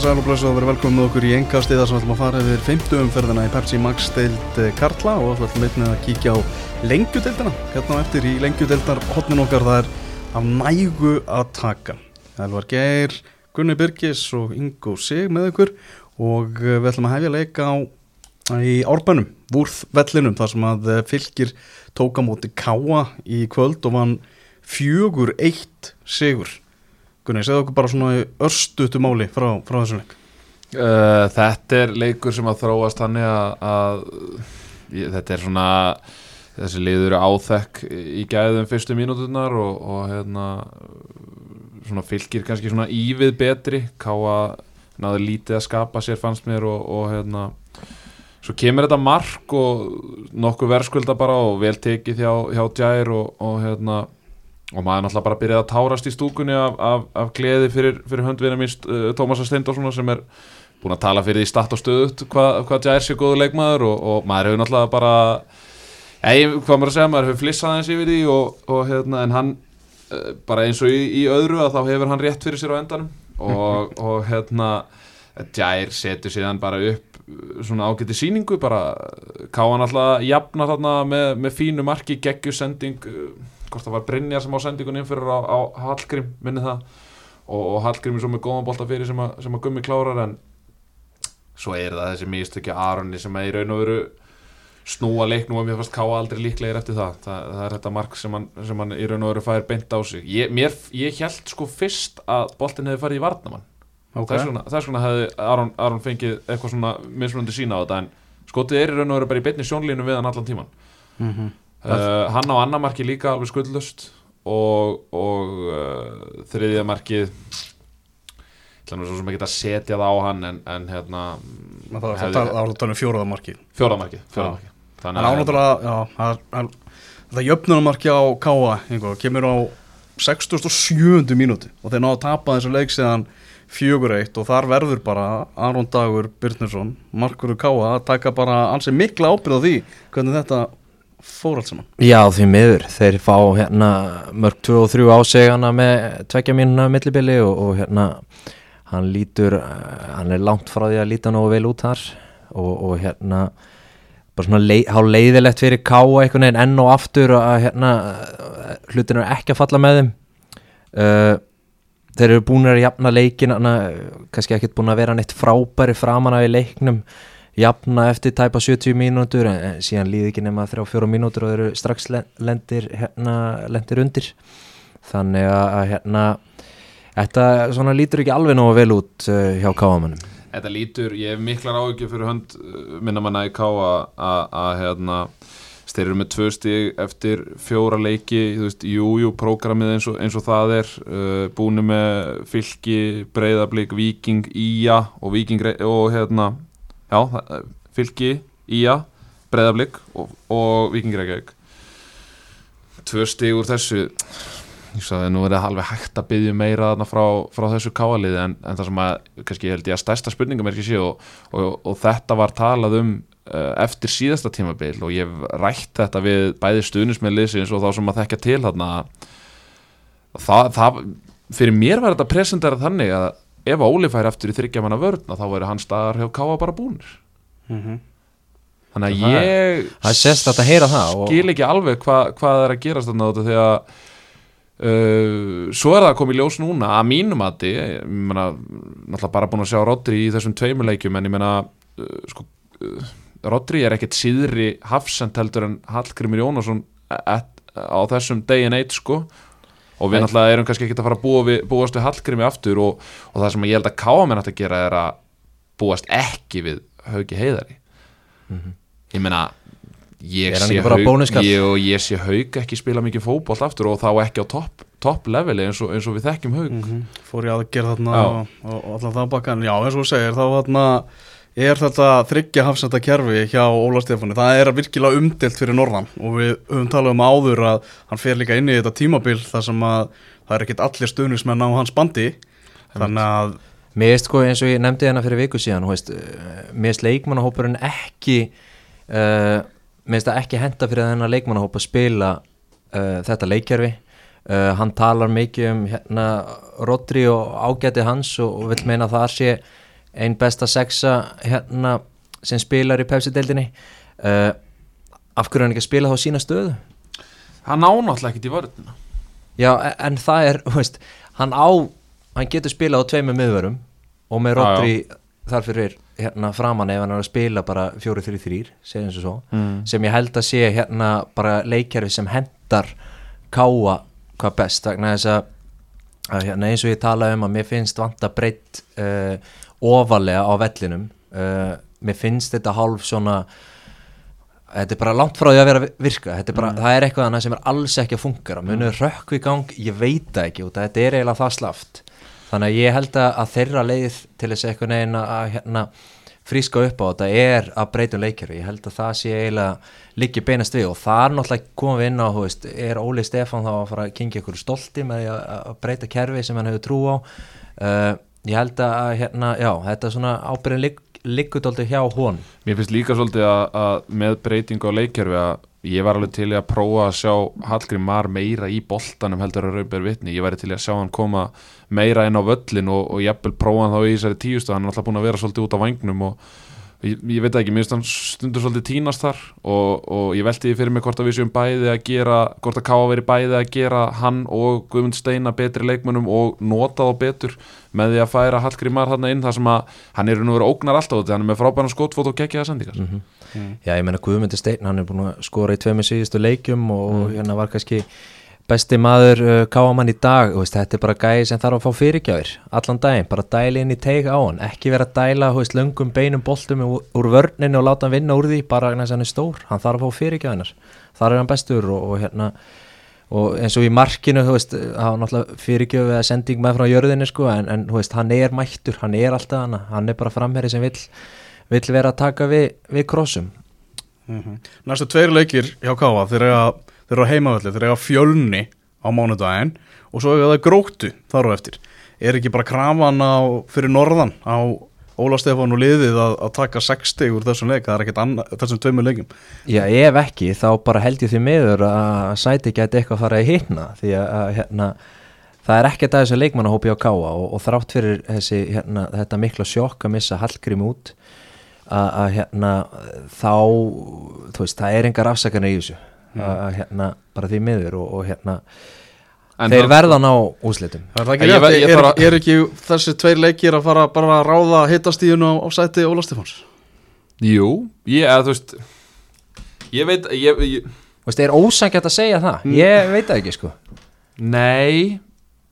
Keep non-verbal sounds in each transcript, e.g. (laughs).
Komið sæl og verið velkomið með okkur í engast eða sem ætlum að fara yfir 50 umferðina í Pepsi Max deild Karla og ætlum einnig að kíkja á lengjudeildina. Hérna á eftir í lengjudeildar hotnin okkar það er af nægu að taka. Elvar Geir, Gunni Birgis og Ingo Sig með okkur og eh, við ætlum að hefja leika á í árbænum, Vúrð vellinum þar sem að eh, fylgir tóka móti Káa í kvöld og vann fjögur eitt sigur Gunni, segðu okkur bara svona örstutu máli frá, frá þessum leik. Uh, þetta er leikur sem að þróast þannig að, ég, þetta er svona þessi liður áþekk í gæðum fyrstu mínúturnar og, og hérna svona fylgir kannski svona ívið betri. Káa náðu lítið að skapa sér fannst mér og, og hérna svo kemur þetta mark og nokkuð verðskulda bara og vel tekið hjá, hjá Djær og, og hérna og maður náttúrulega bara byrjaði að tárast í stúkunni af, af, af gleði fyrir, fyrir höndvinna mín uh, Tómasa Steindorsson sem er búin að tala fyrir því statt og stöðut hvað hva Jair sé góðu leikmaður og, og maður hefur náttúrulega bara ei, hvað maður að segja, maður hefur flissað eins yfir því og, og hérna en hann uh, bara eins og í, í öðru að þá hefur hann rétt fyrir sér á endanum. Og, (laughs) og hérna Jair setur síðan bara upp svona ágætti síningu bara káðan alltaf jafna þarna með, með fínu marki, geggjusending hvort það var Brynjar sem á sendingun innfyrir á, á Hallgrím, minni það og, og Hallgrím er svo með góðan bolta fyrir sem að, sem að gummi klárar en svo er það þessi místökja Aronni sem er í raun og veru snúa leiknum og mér fannst Káa aldrei líklegir eftir það. það það er þetta mark sem hann, sem hann í raun og veru fær beint á sig ég, mér, ég held sko fyrst að boltin hefði farið í varnamann okay. þess vegna hefði Aron, Aron fengið eitthvað svona mismunandi sína á þetta en skotið er í raun og veru bara í beitni sjónlínu við hann allan tíman mm -hmm. Uh, hann á annar marki líka alveg skuldlust og, og uh, þriðja markið þannig að svo sem ekki að setja það á hann en, en hérna það var að tala um fjóraðamarki fjóraðamarki þannig að ánáttúrulega það jöfnunarmarki á einhver, kemur á 67. mínúti og þeir náðu að tapa þessu leik síðan fjögur eitt og þar verður bara Aron Dagur Byrninsson Markur Káa að taka bara ansið mikla ábyrð á því hvernig þetta fór allt saman? Já því miður, þeir fá hérna mörg 2 og 3 ásegana með tvekja mínuna millibili og, og hérna hann lítur, hann er langt frá því að líta nógu vel út þar og, og hérna bara svona leið, há leiðilegt fyrir ká eitthvað neginn enn og aftur að hérna hlutin er ekki að falla með þeim. Uh, þeir eru búin að jafna leikin kannski ekkert búin að vera neitt frábæri framan af í leiknum jafna eftir tæpa 70 mínútur en síðan líði ekki nema 3-4 mínútur og eru strax lendir, hérna, lendir undir. Þannig að hérna þetta lítur ekki alveg nógu vel út uh, hjá káamannum Þetta lítur, ég hef miklar áhugju fyrir hönd minna manna í káa að hérna þeir eru með tvö stíg eftir fjóra leiki þú veist, jújú, prógramið eins, eins og það er uh, búinu með fylki, breyðablík, viking, íja og viking og hérna já, fylki, Ía Breðablík og, og Vikingrækjavík tvö stig úr þessu ég sagði nú er það alveg hægt að byggja meira frá, frá þessu káaliði en, en það sem að, kannski held ég að stærsta spurningum er ekki sé og, og, og þetta var talað um uh, eftir síðasta tímabil og ég rætt þetta við bæði stuðnismennliðsins og þá sem að þekka til þarna. Það, það fyrir mér var þetta presentera þannig að ef Óli fær eftir í þryggja manna vörðna þá verður hans staðar hjá Káa bara búnir mm -hmm. þannig að það ég það er sérst að heyra það skil ekki alveg hva, hvað er að gerast þarna þegar uh, svo er það að koma í ljós núna að mínum að þið ég meina, náttúrulega bara búin að sjá Rodri í þessum tveimuleikjum en ég meina uh, sko, uh, Rodri er ekkert síðri hafsend heldur en Hallgrimur Jónasson á þessum day and age sko og við náttúrulega erum kannski ekki að fara að búa við, búast við Hallgrími aftur og, og það sem ég held að Káamenn ætti að gera er að búast ekki við Hauki Heiðari. Mm -hmm. ég meina ég sé, haug, ég, ég sé Hauk ekki spila mikið fókbólt aftur og þá ekki á topp top leveli eins og, eins og við þekkjum Hauk. Mm -hmm. Fór ég að gera þarna og, og allan það bakkan, já eins og þú segir þá þarna er þetta þryggja hafsenda kerfi hjá Óla Stefáni, það er virkilega umdelt fyrir Norðan og við höfum talað um áður að hann fer líka inn í þetta tímabil þar sem að það er ekkit allir stuðnismenn á hans bandi. Þannig að Mér veist sko eins og ég nefndi hérna fyrir viku síðan veist, mér veist leikmannahópurinn ekki uh, mér veist það ekki henda fyrir þennan leikmannahóp að spila uh, þetta leikjörfi uh, hann talar mikið um hérna Rodri og ágæti hans og, og vil meina að það sé ein besta sexa hérna sem spilar í Pepsi-deildinni uh, af hverju er hann ekki að spila þá sína stöðu Hann ánáttúrulega ekkert í vörðina já e- en það er, (laughs) veist hann á, hann getur spilað á tveimur miðvörum og með. Rodri þar fyrir hérna framan ef hann er að spila bara 4-3-3 segjum svo svo mm. sem ég held að sé hérna bara leikjærfi sem hendar káa hvað best vegna þess að, að hérna, eins og ég tala um að mér finnst vanta breytt uh, ofalega á vellinum. Uh, mér finnst þetta hálf svona þetta er bara langt frá því að vera virka. Er bara, það er eitthvað annað sem er alls ekki að fungera munur rökk í gang, ég veit það ekki þetta er eiginlega það slaft. Þannig að ég held að, þeirra leið til þess eitthvað neginn að hérna, fríska upp á þetta er að breytum leikjari ég held að það sé eiginlega líki beinast við. Og það er náttúrulega komum við inn á veist, er Óli Stefán þá að fara að kingja ykkur stolti með að breyta kerfi sem hann hefur trú á. Uh, ég held að hérna, já, þetta svona ábyrðin ligg, liggudóldi hjá hon Mér finnst líka svolítið að, að með breytingu á leikjörfi að ég var alveg til að prófa að sjá Hallgrim Mar meira í boltanum heldur að Rauber vitni, ég væri til að sjá hann koma meira inn á völlin og, og jafnvel prófa hann þá í þessari tíustu, hann er alltaf búin að vera svolítið út á vangnum og ég, ég veit ekki, mér finnst hann stundur svolítið tínast þar og, og ég velti því fyrir mig hvort að við séum bæði að gera, hvort að Káa veri bæði að gera hann og Guðmund Steina betri leikmönnum og nota þá betur með því að færa Hallgrim Mar þarna inn þar sem að hann er nú verið ógnar alltaf út, hann er með frábæran skotfót og geggjaða sendingar. Já, ég meina Guðmundur Steinn, hann er búin að skora í tveimur síðustu leikjum og hérna var kannski besti maður uh, káamann í dag, veist, þetta er bara gæði sem þarf að fá fyrirgjafir allan daginn, bara dæli inn í teig á hann, ekki vera að dæla, veist, löngum beinum boltum úr, úr vörninu og láta hann vinna úr því bara að hann er stór, hann þarf að fá fyrirgjafinar þar er hann bestur og, og hérna og eins og í markinu, þú veist það var náttúrulega fyrirgjöf eða sending með frá jörðinu sko, en, en veist, hann er mættur hann er alltaf hann, hann er bara framherri sem vill vill vera að taka við, við krossum. Næstu tveir leikir hjá Káa að, þeir eru að heimavalli, þeir eru að fjölni á mánudaginn og svo er það gróttu þar á eftir. Er ekki bara krafan á, fyrir norðan á Óla Stefán og liðið að, að taka 60 úr þessum leik, það er ekkert anna, þessum tveimur leikum Já, ef ekki, þá bara held ég því miður að sæti gæti eitthvað að fara í hitna því að, að hérna, það er ekkert að þessu leikmannahópi á Káa og, og þrátt fyrir þessi, hérna, þetta mikla sjokk að missa Hallgrim út að, að hérna, þá þú veist, það er engar afsakarnir í þessu að, að hérna, bara því miður og, og hérna, En þeir það- verða að ná úslitum Er það ekki Ég ég Er, bara- er ekki þessi tveir leikir að fara bara að ráða hittastíðun á, á sæti Óla Stefáns? Jú, ég, eða þú veist Ég veit, ég, ég Þú veist, er ósækjart að segja það? Ég veit það ekki, sko. Nei,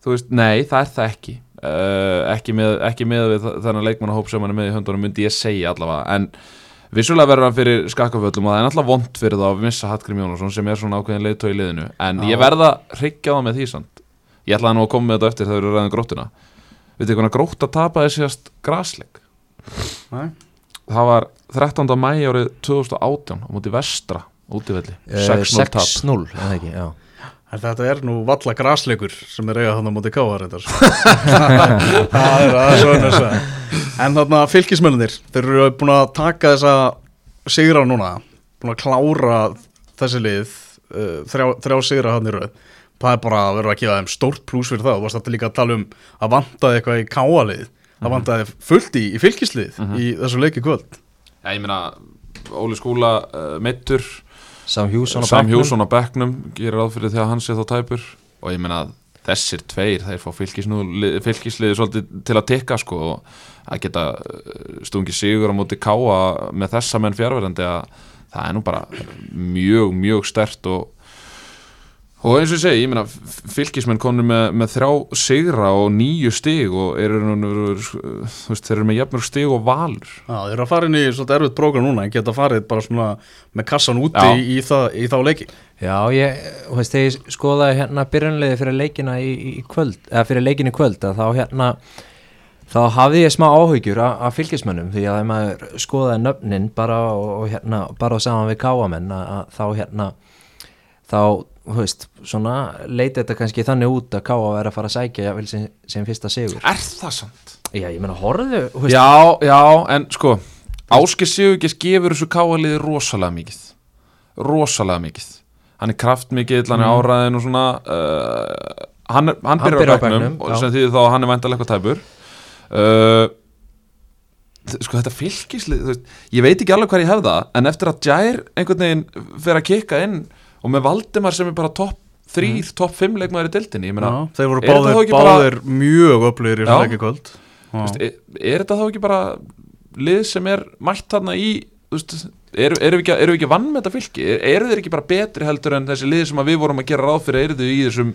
þú veist, nei, það er það ekki. Uh, ekki, með, ekki með við þennan leikmannahóp sem hann er með í höndunum myndi ég segja allavega, en vissulega verður hann fyrir skakkaföllum og það er náttúrulega vond fyrir það að missa Hallgrim Jónasson sem er svona ákveðin leiðtói í liðinu, en ég verða hryggja það með því samt, ég ætlaði nú að koma með þetta eftir þegar við ræðin gróttina. Veitir hvernig grótt að tapa þessi sérst grasleik? Nei. það var 13. mæ árið 2018 á móti vestra útivelli, Eh, 6-0 tap 6-0, eða ekki, já En þetta er nú valla grasleikur sem er eiga þannig á móti káa reyndar (laughs) Það er að svona þess að En þarna fylgismennir þeir eru búin að taka þessa sigra núna, búin að klára þessi lið uh, þrjá, þrjá sigra hann í rauð það er bara að vera að gefa þeim stórt plús fyrir það. Og varst þetta líka að tala um að vantaði eitthvað í káalið það vantaði fullt í, í fylgislið í þessu leiki kvöld. Já, ég meina, Óli Skúla uh, meittur Sam Hjússon á bekknum. Gerir ráð fyrir því að hann sé þá tæpur. Og ég meina þessir tveir þeir fá fylgisliði fylgisliði svolítið til að tikka sko og að geta uh, stungi sigur á móti káa með þessa menn fjárverðandi að það er nú bara mjög, mjög stert og og eins og ég segi, ég meina fylgismenn konur með, með þrjá sigra og nýju stig og eru, þú veist, þeir eru með jafnmörg stig og valur. Já, þeir eru að fara inn í svolítið erfitt prógram núna en geta farið bara svona með kassan úti í, í, það, í þá leiki. Já, ég, þú veist, þegar ég skoðaði hérna byrjunliði fyrir leikina í, í kvöld, eða fyrir leikin í kvöld, að þá hérna, þá hafði ég smá áhugjur af, fylgismönnum, því að þegar maður skoðaði nöfnin bara og, og hérna, bara saman við káamenn, að, að þá hérna, þá, þú veist, svona leiti þetta kannski þannig út að káa er að fara að sækja jafnvel sem, sem fyrsta sigur. Er það samt? Já, ég meina, horfðu, þú veist, Já, já, en sko Ásker Sigurgis gefur þessu káaliði rosalega mikið. Rosalega mikið. Hann er kraftmikill, hann er áræðin og svona uh, hann, er- hann byrjar á bekknum, og sem þýðir þá hann er væntalega eitthvað tæpur. Uh, sko þetta fylgislið þú veist, ég veit ekki alveg hvað ég hef það en eftir að Jær einhvern veginn fer að kikka inn og með Valdimar sem er bara topp þrýr, topp fimm leikmaður í Já, þeir voru er báðir, ekki bara- báðir mjög öflugir í Já. þessu leiki kvöld. Þú veist, er, er þetta þá ekki bara lið sem er mætt þarna í eru er við ekki, við ekki vann með þetta fylgi er, eru þeir ekki bara betri heldur en þessi lið sem við vorum að gera ráð fyrir eru þau í þessum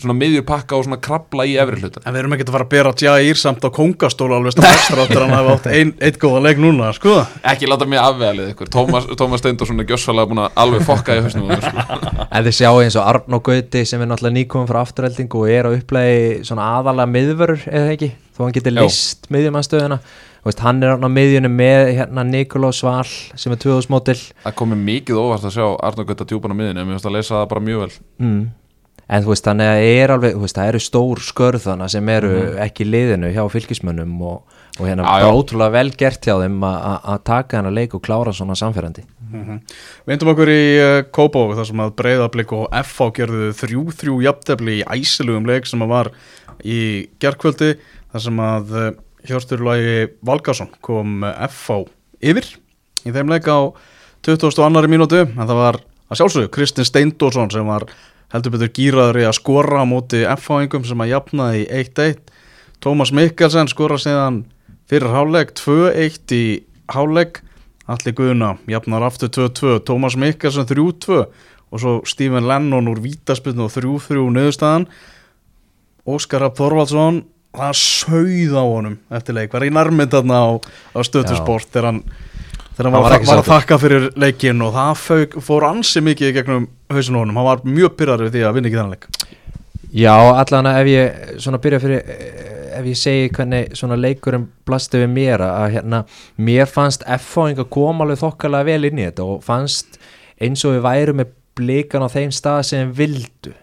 svona miðjur pakka og svona krabla í efri hlutan En við erum ekkert að fara að bera Jair samt á kóngastóla alveg strax áttur hann hafa átt ein, eitt góða leik núna, sko. Ekki láta mig afvegalið ykkur. Tómas, Steindorsson er gjössalega búin að alveg fokka í mér, sko. En þið sjáu eins og Arnó Gauti sem er náttúrulega nýkominn frá afturhelding og er á upplæði svona aðalega miðvörur eða ekki, þó hann getur list miðjumannstöðuna, veist, hann er á miðjunum með hérna Nikolás Val sem er 2000 mótil það komið mikið óvart að sjá Arnur Gutta djúpan á miðinu en mér finnst að lesa það bara mjög vel. Mm. En þú veist, þannig að er alveg, veist, það eru stór skörðana sem eru ekki í liðinu hjá fylgismönnum og, og hérna bara ótrúlega vel gert hjá þeim að- taka hennar leik og klára svona samferðandi Við endum okkur í uh, Kópavók þar sem að Breiðablík og FH gerðu þrjú þrjú jafntefli í æsilugum leik sem að var í gerkvöldi þar sem að uh, Hjörstur Lagi Valgarsson kom FH yfir í þeim leik á 22. mínútu. En það var að sjálfsögðu Kristinn Steindórsson sem var heldur betur gýraður í að skora á móti FH-ingum sem að jafnaði í 1-1 Tómas Mikkelsen skora síðan fyrir hálfleik 2-1 í hálfleik. Alli Guðna jafnar aftur 2-2 Tómas Mikkelsen 3-2 og svo Stephen Lennon úr vítaspilnu og 3-3 niðurstaðan. Óskar Rapp Þorvaldsson það sauð á honum eftir leik var í nærmynd þarna á, á stöðtusport þegar hann þegar hann Hann var, var var, að þakka fyrir leikin og það fauk, fór ansi mikið gegnum hausinu á honum, hann var mjög pyrrar við því að vinna ekki þannig leik. Já, allan ef ég svona byrja fyrir eh, ef ég segi hvernig svona leikurinn blasti við mér að hérna mér fannst F-fáing að koma alveg þokkalega vel inn í þetta og fannst eins og við værum með blikan á þeim stað sem vildu.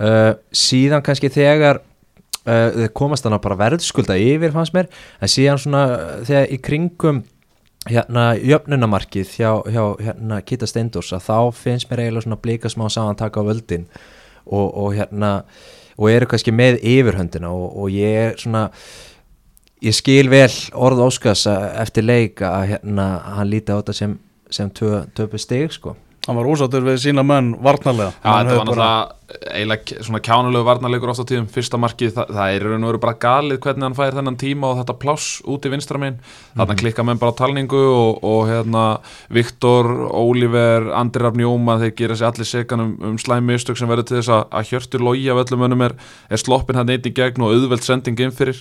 Uh, síðan kannski þegar uh, komast þannig bara verðskulda yfir fannst mér en síðan svona þegar í kringum hérna jöfnunamarkið hjá, hjá hérna Kita Steindors að þá finnst mér eiginlega svona blika smá saman taka á völdin og, og hérna og eru kannski með yfirhöndina og, og ég er svona ég skil vel orð Óskars að- eftir leik að hérna hann líti á þetta sem, sem töpu stig sko hann var ósáttur við sína menn varnarlega. Já, þetta var náttúrulega eiginlega svona kjánulegu varnarleikur oft á tíðum fyrsta markið, það, það er raun og veru bara galið hvernig hann fær þennan tíma og þetta pláss út í vinstra minn, þarna klikka menn bara á talningu og, og hérna Viktor, Óliver, Andri Rafn Jóma þeir gera sér allir segan um, um slæmistök sem verður til þess að, að hjörtur logi af öllum önum er, er sloppin hann eitt í gegn og auðveld sending inn fyrir.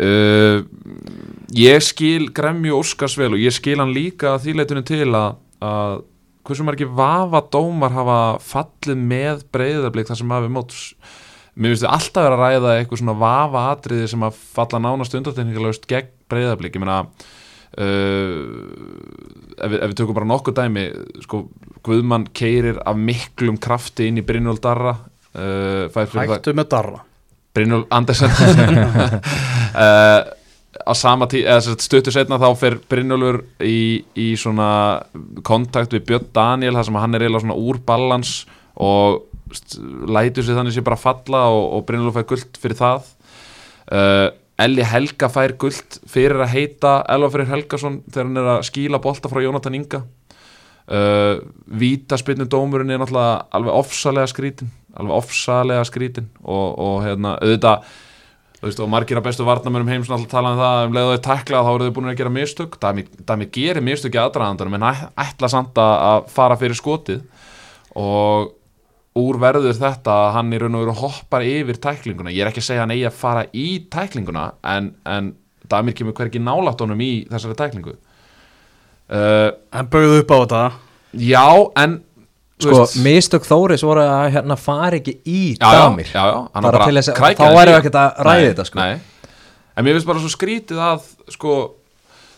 Uh, ég skil Gremju Óskars vel og ég skil hann líka að því leitunum til að, að hversu margir vafa dómar hafa fallið með breyðablík þar sem hafi móts? Mér finnst þið alltaf vera að ræða eitthvað svona vafa atriði sem að falla nánast undartekningalöst gegn breyðablík ég meina uh, ef, við, ef við tökum bara nokkuð dæmi sko, Guðmann keirir af miklum krafti inn í Brynjólf Darra uh, hættu með darra. Brynjólf Andersen. (laughs) Uh, á sama tíð, eða stuttur setna þá fer Brynjólfur í, í svona kontakt við Björn Daniel þar sem hann er eiginlega svona úr balans og lætur sér þannig sér bara falla og, og Brynjólfur fær guld fyrir það. Uh, Elli Helga fær guld fyrir að heita Elva Freyr Helgason þegar hann er að skíla bolta frá Jónatan Inga. Uh, Vítaspinnu dómurinn er náttúrulega alveg ofsalega skrítin alveg ofsalega skrítin og, og hérna, auðvitað veist, og margir af bestu varnamönum heims tala um það, um leiðu þau tækla þá eru þau búin að gera mistök, Dæmi, Dæmi gerir mistök í aðdraðandanum en ætla samt að fara fyrir skotið. Og úr verður þetta að hann í raun og veru hoppar yfir tæklinguna, ég er ekki að segja hann eigi að fara í tæklinguna en, en Damir kemur hvergi nálætt honum í þessari tæklingu. Uh, en bauð upp á þetta. Já, en sko, mistök Þóris voru að hérna fara ekki í damir. já, já, hann Bara til þess að- þá í- ekkert að ræða Nei, þetta, sko. nei. en mér finnst bara svo skrítið að sko,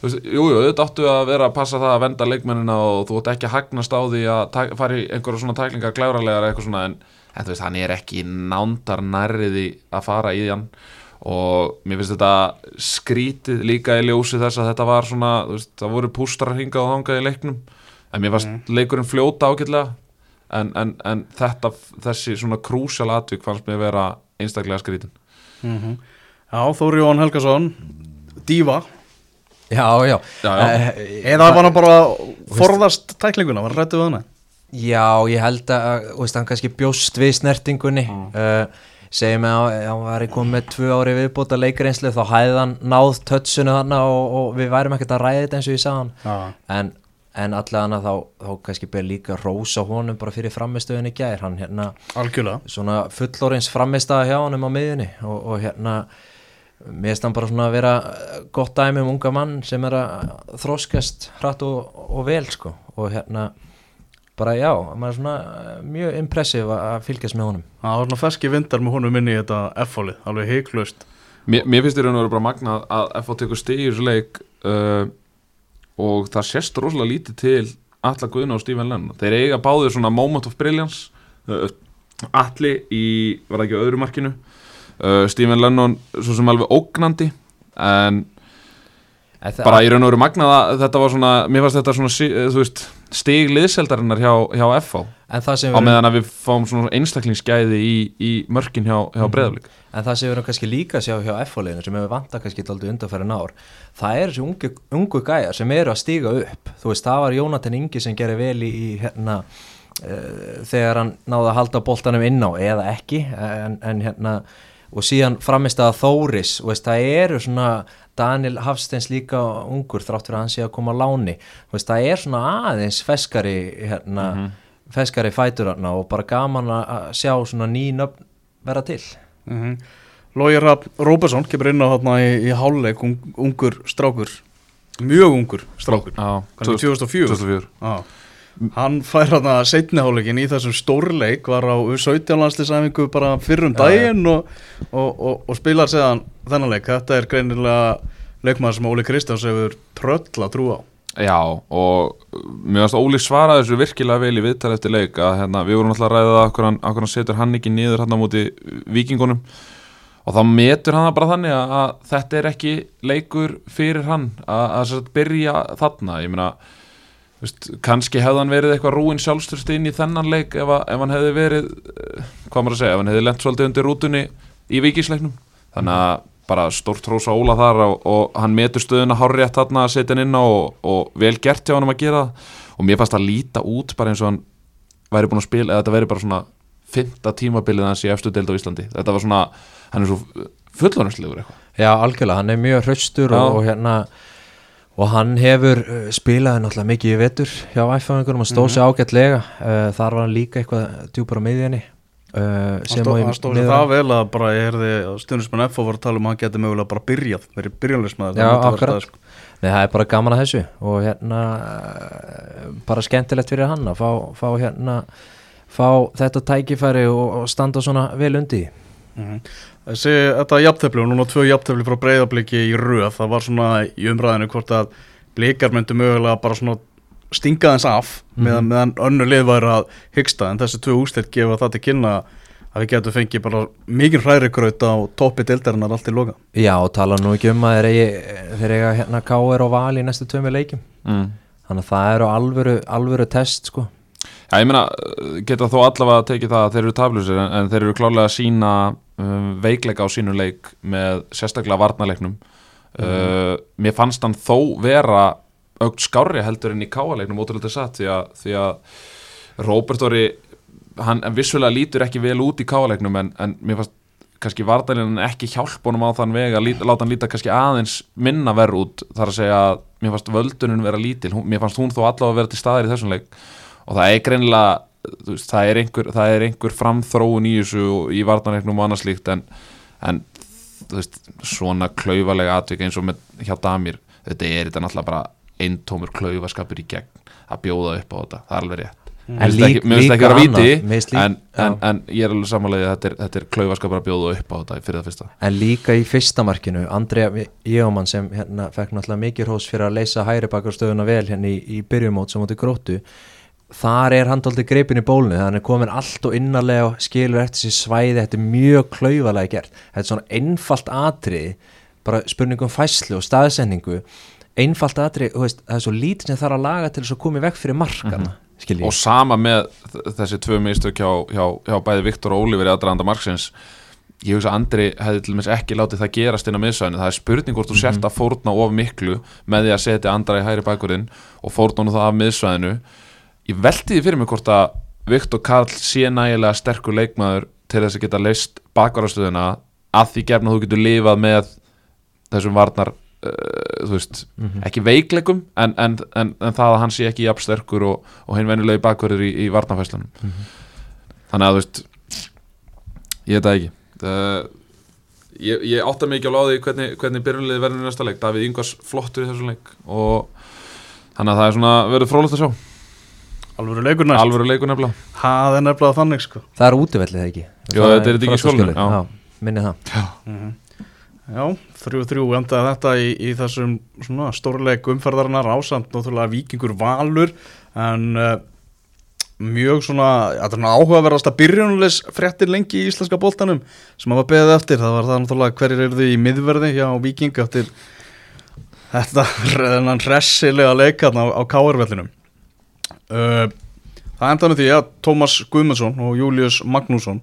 þú veist, jú, jú, þetta áttu að vera að passa það að venda leikmennina og þú ætti ekki að hagnast á því að fara í einhverja svona tæklingar glæralegar eitthvað svona en, en þú veist, hann er ekki nándar nærriði að fara í hann. Og mér finnst þetta skrítið líka í ljósi þess að þetta var svona, þú veist, það voru pústrar hingað og þangað í leiknum. En mér fannst leikurinn fljóta ágætlega en, en, en þetta, þessi svona krúsjál atvik fannst mér vera einstaklega skrítin Já, Þóri Jón Helgason Díva. Já, já, Já, já. Eh, Eða var hann bara forðast tæklinguna, var hann rættu við hana? Já, ég held að, þú veist, hann kannski bjóst við snertingunni. Uh, segjum að hann var komið með tvö ári viðbóta leikreinslu þá hæði hann náð tötsunu þarna og, og við værum ekkert að ræða þetta eins og ég sagði hann. Já. en, en allavega þá, þá kannski ber líka rósa honum bara fyrir framistöðunni gær. Hann hérna Algjörlega. svona fullorins framistaða hjá honum á miðjunni og, og hérna mér finnst hann bara svona að vera gott dæmi um unga mann sem er að þróskast hratt og, og vel sko. Og hérna bara já, maður er svona mjög impressiv að að fylgjast með honum. Það var svona ferski vindar með honum inn í þetta F-fólið, alveg heiklust Mér, mér finnst í raun og veru bara magnað að FH tekur stig í þessu leik uh, og það sést rosalega lítið til Alla Guðna og Stephen Lennon. Þeir eiga báður svona moment of brilliance uh, Alli í, var það ekki á öðru markinu? Uh, Stephen Lennon svo sem alveg ógnandi en bara í raun og veru magnað að þetta var svona mér fannst þetta svona eh, þú veist, stig liðseldarinnar hjá, hjá sem á við meðan að við fáum svona einstaklingsgæði í, í mörkin hjá, hjá Mhm. Breiðablík En það sem við erum kannski líka að sjá hjá F-fóliðinu sem hefur vantað kannski aldrei undanfæri ár það er þessi ungu, ungu gæjar sem eru að stíga upp. Þú veist, það var Jónatan Ingi sem gerir vel í, í hérna uh, þegar hann náði að halda boltanum inn á eða ekki en, en hérna og síðan framist að Þóris veist, það eru svona Daniel Hafsteins líka ungur þrátt fyrir að hann sé að koma á láni. Þú veist, það er svona aðeins feskari hérna, feskari fætur hérna og bara gaman að sjá svona nýnöfn vera til. Mm -hmm. Lógi Rapp Róbersson kemur inn á þarna í, í háluleik un, ungur strákur. Mjög ungur strákur. Já, Hvernig, 2004? 2004 Já. Hann fær hérna setni háluleikin í þessum stórleik var á 17 landslisæfingu bara fyrrum daginn og, og, og, og spilar séðan þennan leik. Þetta er greinilega leikmaður sem Óli Kristjáns hefur tröll að trúa á. Já, og mér finnst Óli svara þessu virkilega vel í viðtal eftir leik að hérna, við vorum alltaf að ræða okkur hann, okkur hann setur hann ekki niður hann á móti vikingunum og þá metur hann bara þannig að, að þetta er ekki leikur fyrir hann að, að sagt byrja þarna. Ég meina, veist, kannski hefði hann verið eitthvað rúin sjálfstyrst inn í þennan leik ef, að, ef hann hefði verið eh, hvað maður að segja, ef hann hefði lent svolítið undir rútunni í vikisleiknum þannig að bara stórt hrós á Óla þar og, og hann metur stöðuna hárrétt þarna að setja hann inn á og, og vel gert hjá hann að gera og mér fannst að líta út bara eins og hann væri búin að spila eða þetta væri bara svona fymta tímabilið hans í efstu deild á Íslandi. Þetta var svona, hann er svo fullorðanslegur eitthvað. Já, algjörlega, hann er mjög hraustur og, og hérna og hann hefur uh, spilaði náttúrulega mikið í vetur hjá æfæðingunum og stóð sér ágætlega. Uh, þar var hann líka eitthvað djúpar á miðjunni. Uh, Hann stóð sér það vel að bara ég heyrði að stundismenn F var að tala um að hann geti mögulega bara byrjað verið byrjanleismæður akkurat. Nei, það er bara gaman að þessu. Og hérna bara skemmtilegt fyrir hann að fá, fá hérna fá þetta tækifæri og, og standa svona vel undi Mhm. Þessi, þetta jafntefli og núna tvö jafntefli frá breyðabliki í röð það var svona í umræðinu hvort að blikar myndu mögulega bara svona stinga þess af meðan, meðan önnu lið væri að hyggsta en þessi tvö úslit gefa það til kynna að við getum fengið bara mikið hrærikraut á toppi deildarinnar allt í loka Já, og tala nú ekki um að þeir eiga hérna K.R. og Val í næstu tömi leikjum mm. þannig að það eru alvöru, alvöru test sko Já, ég meina, geta þó allavega tekið það að þeir eru taflusir en, en þeir eru klálega að sína um, veikleika á sínu leik með sérstaklega varnarleiknum. Uh, Mér fannst hann þó vera aukt skárri heldur en í káaleiknum ótrúlega satt því að, því að Róbert Orri, hann vissulega lítur ekki vel út í káaleiknum en, en mér fannst kannski varnarleikin ekki hjálp honum á þann veg að líta, láta hann líta kannski aðeins minna verð út þar að segja að mér fannst völdunum vera lítil, hún, mér fannst hún þó allavega vera til staðir í þessum leik og það er greinilega veist, það, er einhver, það er einhver framþróun í þessu og í varnarleiknum og annað slíkt en, en veist, svona klaufalega atvik eins og með hjá Damir þetta er þetta náttúrulega bara eintómur klaufaskapur í gegn að bjóða upp á þetta, það er alveg rétt. En Mér finnst ekki- líka vera líka- en, en, en ég er alveg samanlega að þetta er, þetta er klaufaskapur að bjóða upp á þetta fyrir það fyrsta. En líka í fyrsta markinu, Andrea Jómann sem hérna fekk náttúrulega mikið hrós fyrir að leysa hæri bakarstöðuna vel hérna í, í byrjumót sem átti gróttu þar er hann aldrei greipin í bólnu þannig er komin allt og innarlega og skilur eftir sér svæði, þetta er mjög klaufalega gert. Þetta er svona einfalt atrið bara spurningum fæslu og staðsendingu einfalt atrið, það er svo lítið sem þarf að laga til þess að koma í vekk fyrir markana mm -hmm. og sama með þessi tvö mistök hjá, hjá, hjá bæði Viktor og Oliver í aðdraðanda marksins. Ég hugsa að Andri hefði til dæmis ekki látið það gerast inn á miðsvæðinu, það er spurning hvort þú sért að fórna of miklu með því að setja Andra í hæri bakurinn og fórna honum það af miðsvæðinu ég velti því fyrir mig hvort að Viktor Karl sé nægilega sterkur leikmaður til þess að geta leist bakvarastöðuna að því gefna þú getur lifað með þessum varnar uh, þú veist, ekki veikleikum en, en, en, en það að hann sé ekki jafn sterkur og, og hinn venjulegi bakverður í, í varnarfæslunum þannig að þú veist ég veit það ekki. Það, ég, ég átta alveg á því hvernig, hvernig byrjunliði verður næsta leik. Davíð Ingvars flottur í þessum leik og þannig að það er svona verður frólægt að sjá Alvöru leikur næst. Alvöru leikur nefnilega. Það er nefnilega þannig sko. Það er útivellið það ekki? Það þetta er þetta ekki í. Já, minni það. Já, þrjú þrjú endaði þetta í, í þessum svona stórleik umferðarinnar ásamt náttúrulega vikingur valur en uh, mjög svona, þetta er svona áhugaverðasta byrjunulegs fréttir lengi í íslenska boltanum sem hafa beðið eftir, það var það náttúrulega hverjir eru þið í miðverði hjá viking eftir þetta (laughs) þennan hressilega leikarn á, á káarvellinum Það endaði því að Tómas Guðmundsson og Július Magnússon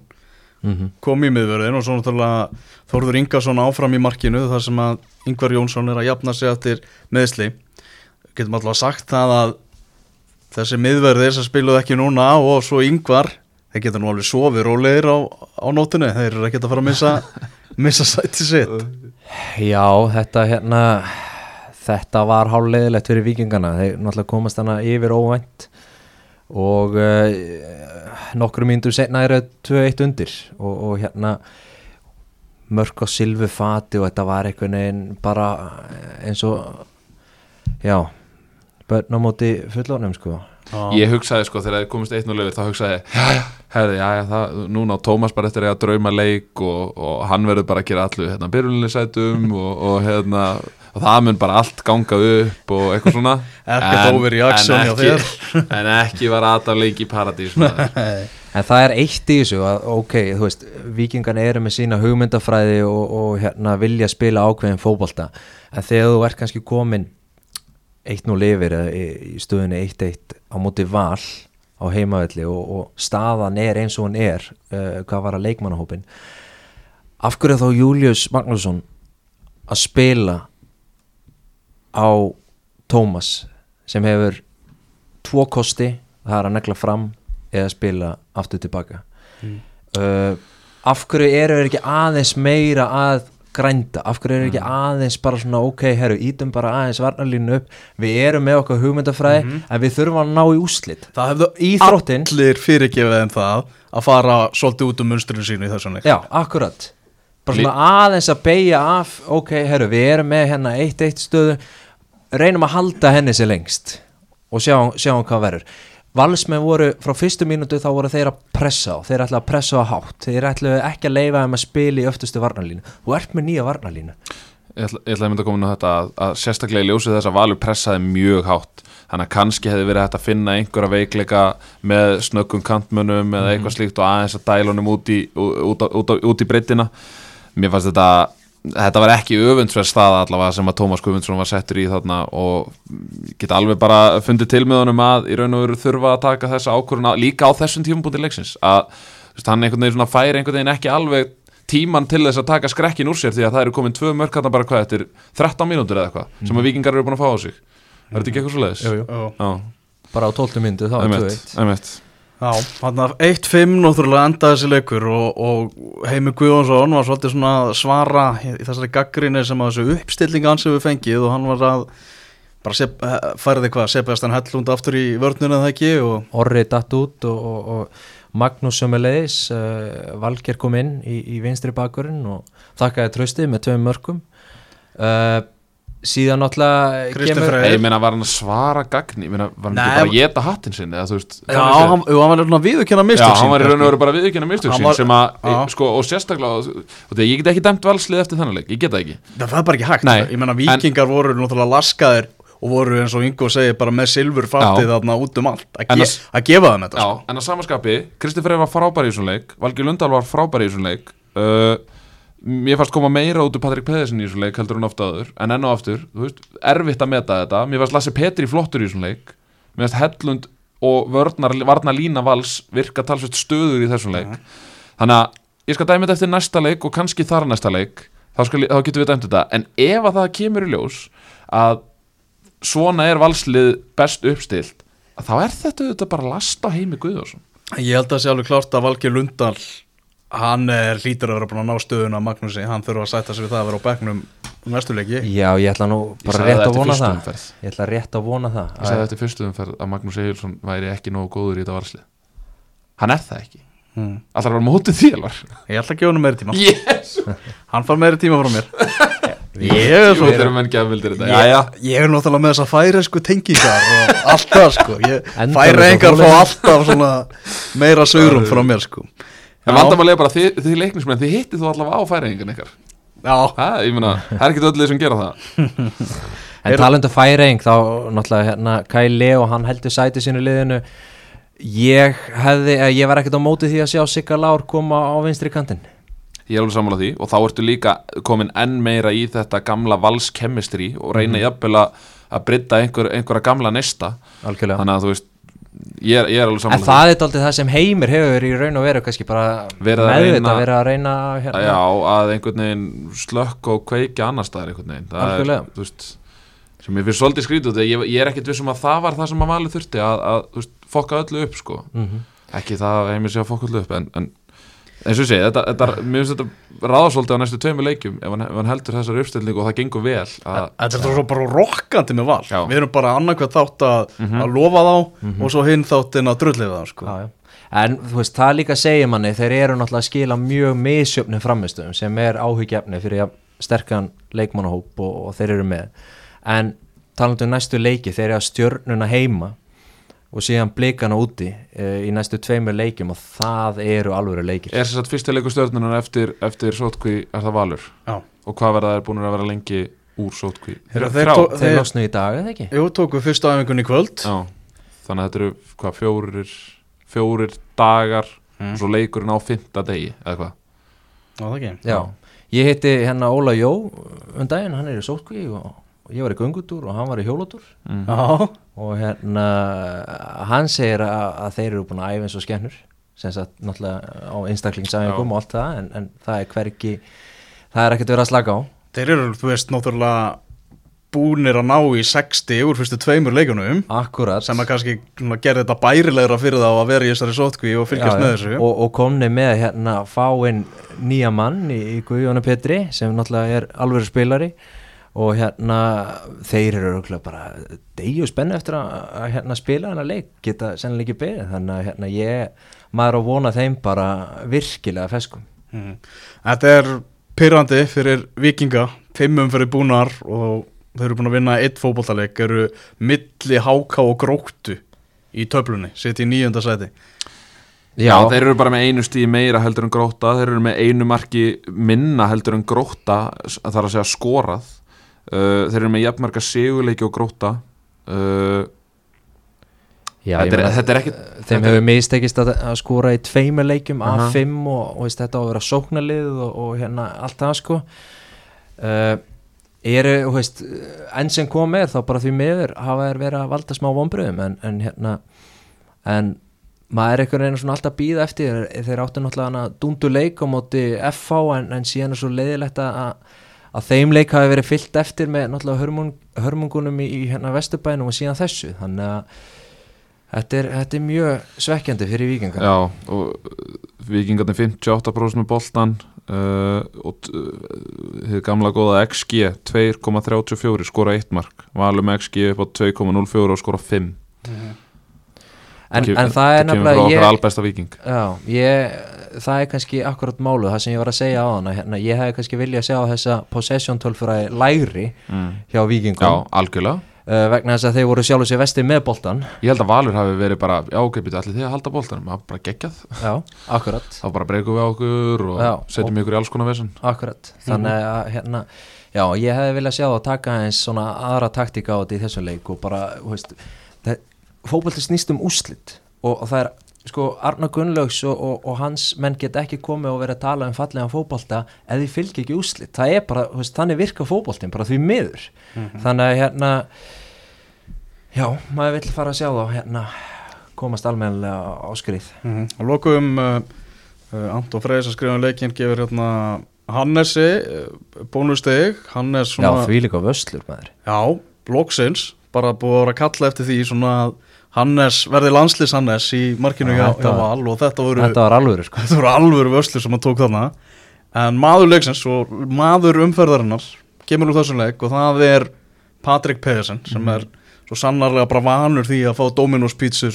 Mhm. kom í miðverðin og svo náttúrulega Þórður Ingarsson áfram í markinu þar sem að Ingvar Jónsson er að jafna sig eftir meðsli getum alltaf sagt það að þessi miðverðir sem spiluðu ekki núna og svo Ingvar þeir geta nú alveg sofið rólegir á, á nótunni þeir eru ekki að fara að missa, (laughs) missa sæti sitt Já, þetta hérna þetta var hálfleðilegt fyrir vikingana þeir náttúrulega komast hana yfir óvænt. Og uh, nokkru mínútur setna eru 2-1 undir. Og, og hérna mörk á silfu fati og þetta var einhvern veginn bara eins og já börn á móti fullornum sko Ég hugsaði sko þegar það komist 1-0 yfir þá hugsaði ég, núna á Tómas bara eftir að drauma leik og, og hann verður bara að gera allu hérna byrjunleysætum og, og hérna og það mun bara allt ganga upp og eitthvað svona. (laughs) Hjá en, ekki, (laughs) en ekki var aðdafleik í paradís. (laughs) En það er eitt í þessu að ok, þú veist, vikingan eru með sína hugmyndafræði og, og hérna vilja spila ákveðin fótbolta. En þegar þú ert kannski komin 1-0 yfir í stöðunni 1-1 á móti val á heimavelli og, og staðan er eins og hún er uh, hvað var að leikmannahópin af hverju þá Július Magnússon að spila á Tómas sem hefur tvo kosti það er að negla fram eða spila aftur tilbaka uh, af hverju eru þeir ekki aðeins meira að grænda, af hverju eru ekki aðeins bara svona ok, herru, ítum bara aðeins varnarlínu upp, við erum með okkar hugmyndafræði en við þurfum að ná í úslit Það hefðu Íþróttin- allir fyrirgefið þeim það að fara svolítið út um munstrinu sínu í leik. Já, akkurat. Bara svona aðeins að beigja af ok, herru, við erum með hérna eitt eitt stöðu reynum að halda henni sér lengst og sjáum, sjáum hvað verður Valsmenn voru frá fyrstu mínútu þá voru þeir að pressa á, þeir ætla að pressa á hátt. Þeir ætla ekki að leifa þeim að spila í öftustu varnarlínu, þú ert með nýja varnarlínu. Ég ætla, ég ætla að mynda að koma inn á þetta að, að sérstaklega í ljósið þess að Valur pressaði mjög hátt. Þannig að kannski hefði verið hægt að finna einhverja veikleika með snöggum kantmönnum eða eitthvað slíkt og aðeins að dælunum út í, út, út, út, út í breytina mér fannst þetta þetta var ekki öfundsverð staða allavega sem að Tómas Guðmundsson var settur í þarna og geta alveg bara fundið til með honum að í raun og veru þurfa að taka þessa ákvöruna líka á þessum tímabúndi leiksins. Að veist, hann einhvern veginn svona færi einhvern veginn ekki alveg tíman til þess að taka skrekkin úr sér því að það eru komin tvö mörk hann bara hvað eftir 13 mínútur eða eitthvað sem að vikingar eru búin að fá á sig. Er þetta ekki eitthvað svo leiðis? Bara á 12 myndu þá er 2-1 einmitt Já, hann af 1-5 náttúrulega endaði þessi leikur og, og Heimi Guðjónsson var svolítið svona að svara í þessari gaggrinni sem að þessu uppstillinga hans hefur fengið og hann var að bara sep, færði hvað, Sebastian Hellund aftur í vörnuna það ekki og Orri datt út og, og, og Magnús sömulegis uh, Valger kom inn í, í vinstri bakurinn og þakkaði tröstið með tveim mörgum uh, síðan náttúrulega kemur Freyr. Ég meina var hann að svara gagni Ég meina var hann Nei, ekki bara að geta hattinn sinni eða þú veist Já, hann, hann var svona viðurkenna Já, mistök hann var í raun og veru bara viðkynna mistök sín var- sem að, Já. sko, og sérstaklega og ég get ekki dæmt valslið eftir þennan leik, ég get það ekki Það er bara ekki hægt, Nei, ég menna vikingar voru náttúrulega laskaðir og voru eins og Ingo segir bara með silfur fattið Já. þarna út um allt að, ge að- að gefa þeim þetta Já, sko. en að samaskapi, Kristi Freyr var frábær í þessum leik Valgi Lundal var frábær í þessum leik uh, Mér fannst koma meira út úr Patrik Pedersen í þessum leik heldur en ofta áður En enn og aftur, veist, erfitt að meta þetta. Mér fannst Lasse Petri flottur í þessum leik. Mér fannst Hellund og vörnar, varna lína vals virka talsveit stöður í þessum leik. Þannig að ég skal dæmi þetta eftir næsta leik og kannski þar næsta leik. Þá, skal, þá getum við dæmt þetta. En ef að það kemur í ljós að svona er valslið best uppstilt þá er þetta auðvitað bara last á heimi Guðjórsson Ég held að það sé alveg klárt að Valgeir Lundal hann er hlýtur að vera búin að ná stöðuna að Magnúsi, hann þurfa að sætta sig við það að vera á bekknum um næstu leiki. Já, ég ætla nú bara rétt að vona það. umferð. Ég ætla rétt að vona það ég sagði eftir fyrstu umferð að Magnús Egilson væri ekki nógu góður í þetta valslið hann er það ekki. Hmm. alltaf var mótið þélar Ég ætla að gefa hann meiri tíma. Yes. (laughs) Hann far meiri tíma frá mér. (laughs) Ég er er náttúrulega með þess að færa sko tengingar og allt það sko. Ég, Endalaust Færa engar fá hólinu. alltaf svona meira sögurum frá mér sko en vandamálega bara þið, þið leiknismenn þið hittið þú allavega á færingan ykkar. Já, ha, ég meina, það er ekki öll sem gera það. (laughs) En talandu færing þá náttúrulega hérna Kai Leo hann heldur sæti sínu liðinu. Ég hefði, eh, ég var ekkert á móti því að sjá Sigga Lár koma á vinstri kantinn. Ég er alveg sammála því og þá ertu líka komin enn meira í þetta gamla valskemistri og reyna Mhm. jafnvel að að brydda einhver, einhverja gamla nesta. Algjörlega. Þannig að þú veist ég er, ég er alveg En sammála það er daldið það sem heimir hefur í raun og veru kannski bara Verið að verið að reyna hérna. já, að einhvern veginn slökk og kveiki annar staðar einhvern veginn það Algjörlega. er, þú veist sem ég finnst svolítið skrítið út ég, ég er ekkert vissum að það var það sem að valið þurfti að, að veist, fokka öllu upp sko Mhm. ekki það að heimir sé að fokka öllu upp en, en eins og ég segi, þetta, þetta, mér finnst þetta ráðsvolítið á næstu tveimur leikjum ef hann, ef hann heldur þessar uppstillingu og það gengur vel að, Þetta er svo bara rokkandi með val Já. Við erum bara annarkvæð þátt að, að lofa þá og svo hinn þáttin að drulliða þá sko. Já, já. En þú veist, það líka segir manni þeir eru náttúrulega að skila mjög misjöfnum framistöðum sem er áhyggjefni fyrir jafn sterkan leikmannahóp og, og þeir eru með en talandu um næstu leiki þeir eru að stjörnuna heima og síðan blikana úti e, í næstu tveimur leikjum og það eru alvöru leikir. Er þess að fyrsti leikur stjórnunar eftir, eftir sótkví er það valur? Já. og hvað verða þeir búin að vera lengi úr sótkví Þeir- þeir Þeir losnu í dag, eða ekki? Jú, tókum fyrstu æfingun í kvöld. Já, þannig að þetta eru hvað, fjórir, fjórir dagar Mm. og svo leikurinn á fymta degi eða hvað? Já, það ekki? Já, ég hitti hérna Óla Jó um daginn, hann er í sótkví og ég var í göngutúr og hann var í hjólutúr mm. Já, og hérna hann segir að, að þeir eru búin að æfa eins og skennur sem sagt náttúrulega á einstaklingsæfingum og allt það en, en það er hverki það er ekkert verið að slaka á. Þeir eru, þú veist, náttúrulega búnir að ná í 60 úr fyrstu tveimur leikunum akkurat. Sem að kannski gerði þetta bærilegra fyrir þá að vera í þessari sótkví og fylgjast Já, með þessu. Og, og komni með hérna fáinn nýja mann í, í Guðjónu Petri sem náttúrulega er alveg spilari og hérna þeir eru bara degju spennu eftir að, að hérna, spila hennar leik geta sennilega ekki beðið þannig að hérna, ég maður á vona þeim bara virkilega feskum Mhm. Þetta er pyrrandi fyrir vikinga, fimmum fyrir búnar og þau eru búin að vinna eitt fótballtaleik, eru milli háká og gróttu í töflunni, sitt í nýjönda sæti. Já, þeir eru bara með einu stíð meira heldur en gróta þeir eru með einu marki minna heldur en gróta það er að segja skorað uh, þeir eru með jafnmarka seguleiki og gróta uh, Já, þetta, er, meina, þetta er ekkit þeim hefur mistekist að, að skora í tveimur leikjum Aha. A5 og, og veist, þetta á að vera sóknarlið og, og hérna allt það sko uh, eru, þú veist enn sem kom er þá bara því miður hafa þær verið að valda smá vonbröðum en, en hérna en maður er einhvern veginn svona alltaf að býða eftir þeir áttu náttúrulega dúndu leik á móti FH en, en síðan er svo leiðilegt að að þeim leik hafi verið fyllt eftir með náttúrulega hörmung, hörmungunum í, í hérna vesturbænum og síðan þessu. Þannig að Þetta er, þetta er mjög svekkjandi fyrir vikingar Já, og vikingarnir 58% með boltan uh, og uh, þið gamla góða XG 2,34 skora 1 mark. Valum XG upp á 2,04 og skora 5 en, Kem- en það er nefnilega ég, já, ég, það er kannski akkurat málu það sem ég var að segja á hana hérna, ég hefði kannski viljað sjá þessa possession tölfræði lægri mm. hjá Já, vikingum algjörlega. Uh, vegna þess að þeir voru sjálfur sér vesti með boltan Ég held að Valur hafi verið bara, byrju, allir þið að halda boltanum, það var bara geggjað. Já, akkurat. (laughs) Þá bara breykum við á okkur og Já, setjum ykkur í alls konar vesen. Akkurat, þannig að hérna já, ég hefði viljað sjá það taka eins svona aðra taktika á þetta í þessum leik og bara, þú veist fókbalti snýst um úslit og, og það er sko Arna Gunnlaugs og, og, og hans menn get ekki komið og verið að tala um fallega fókbalta ef því fylgir ekki úslit það er bara, veist, þannig virka fókbaltin bara því miður. Þannig að hérna já, maður vill fara að sjá þá hérna komast almennilega á skrið. Mm -hmm. Og lokum uh, uh, Anton Freyrs að skrifa um leikinn gefur hérna Hannesi uh, bónusteg, Hannes Já, svona því líka vöslur maður. Já, loksins bara búið að vera að kalla eftir því svona að Hannes verði landslýs Hannes í markinu Já, hjá, Val og þetta voru, Þetta var alvöru sko. Þetta voru alvöru vöslu sem hann tók þarna. En maður leiksins og maður umferðarinnar kemur úr þessum leik og það er Patrik Pedersen sem Mhm. er svo sannarlega bara vanur því að fá Dominos pítsur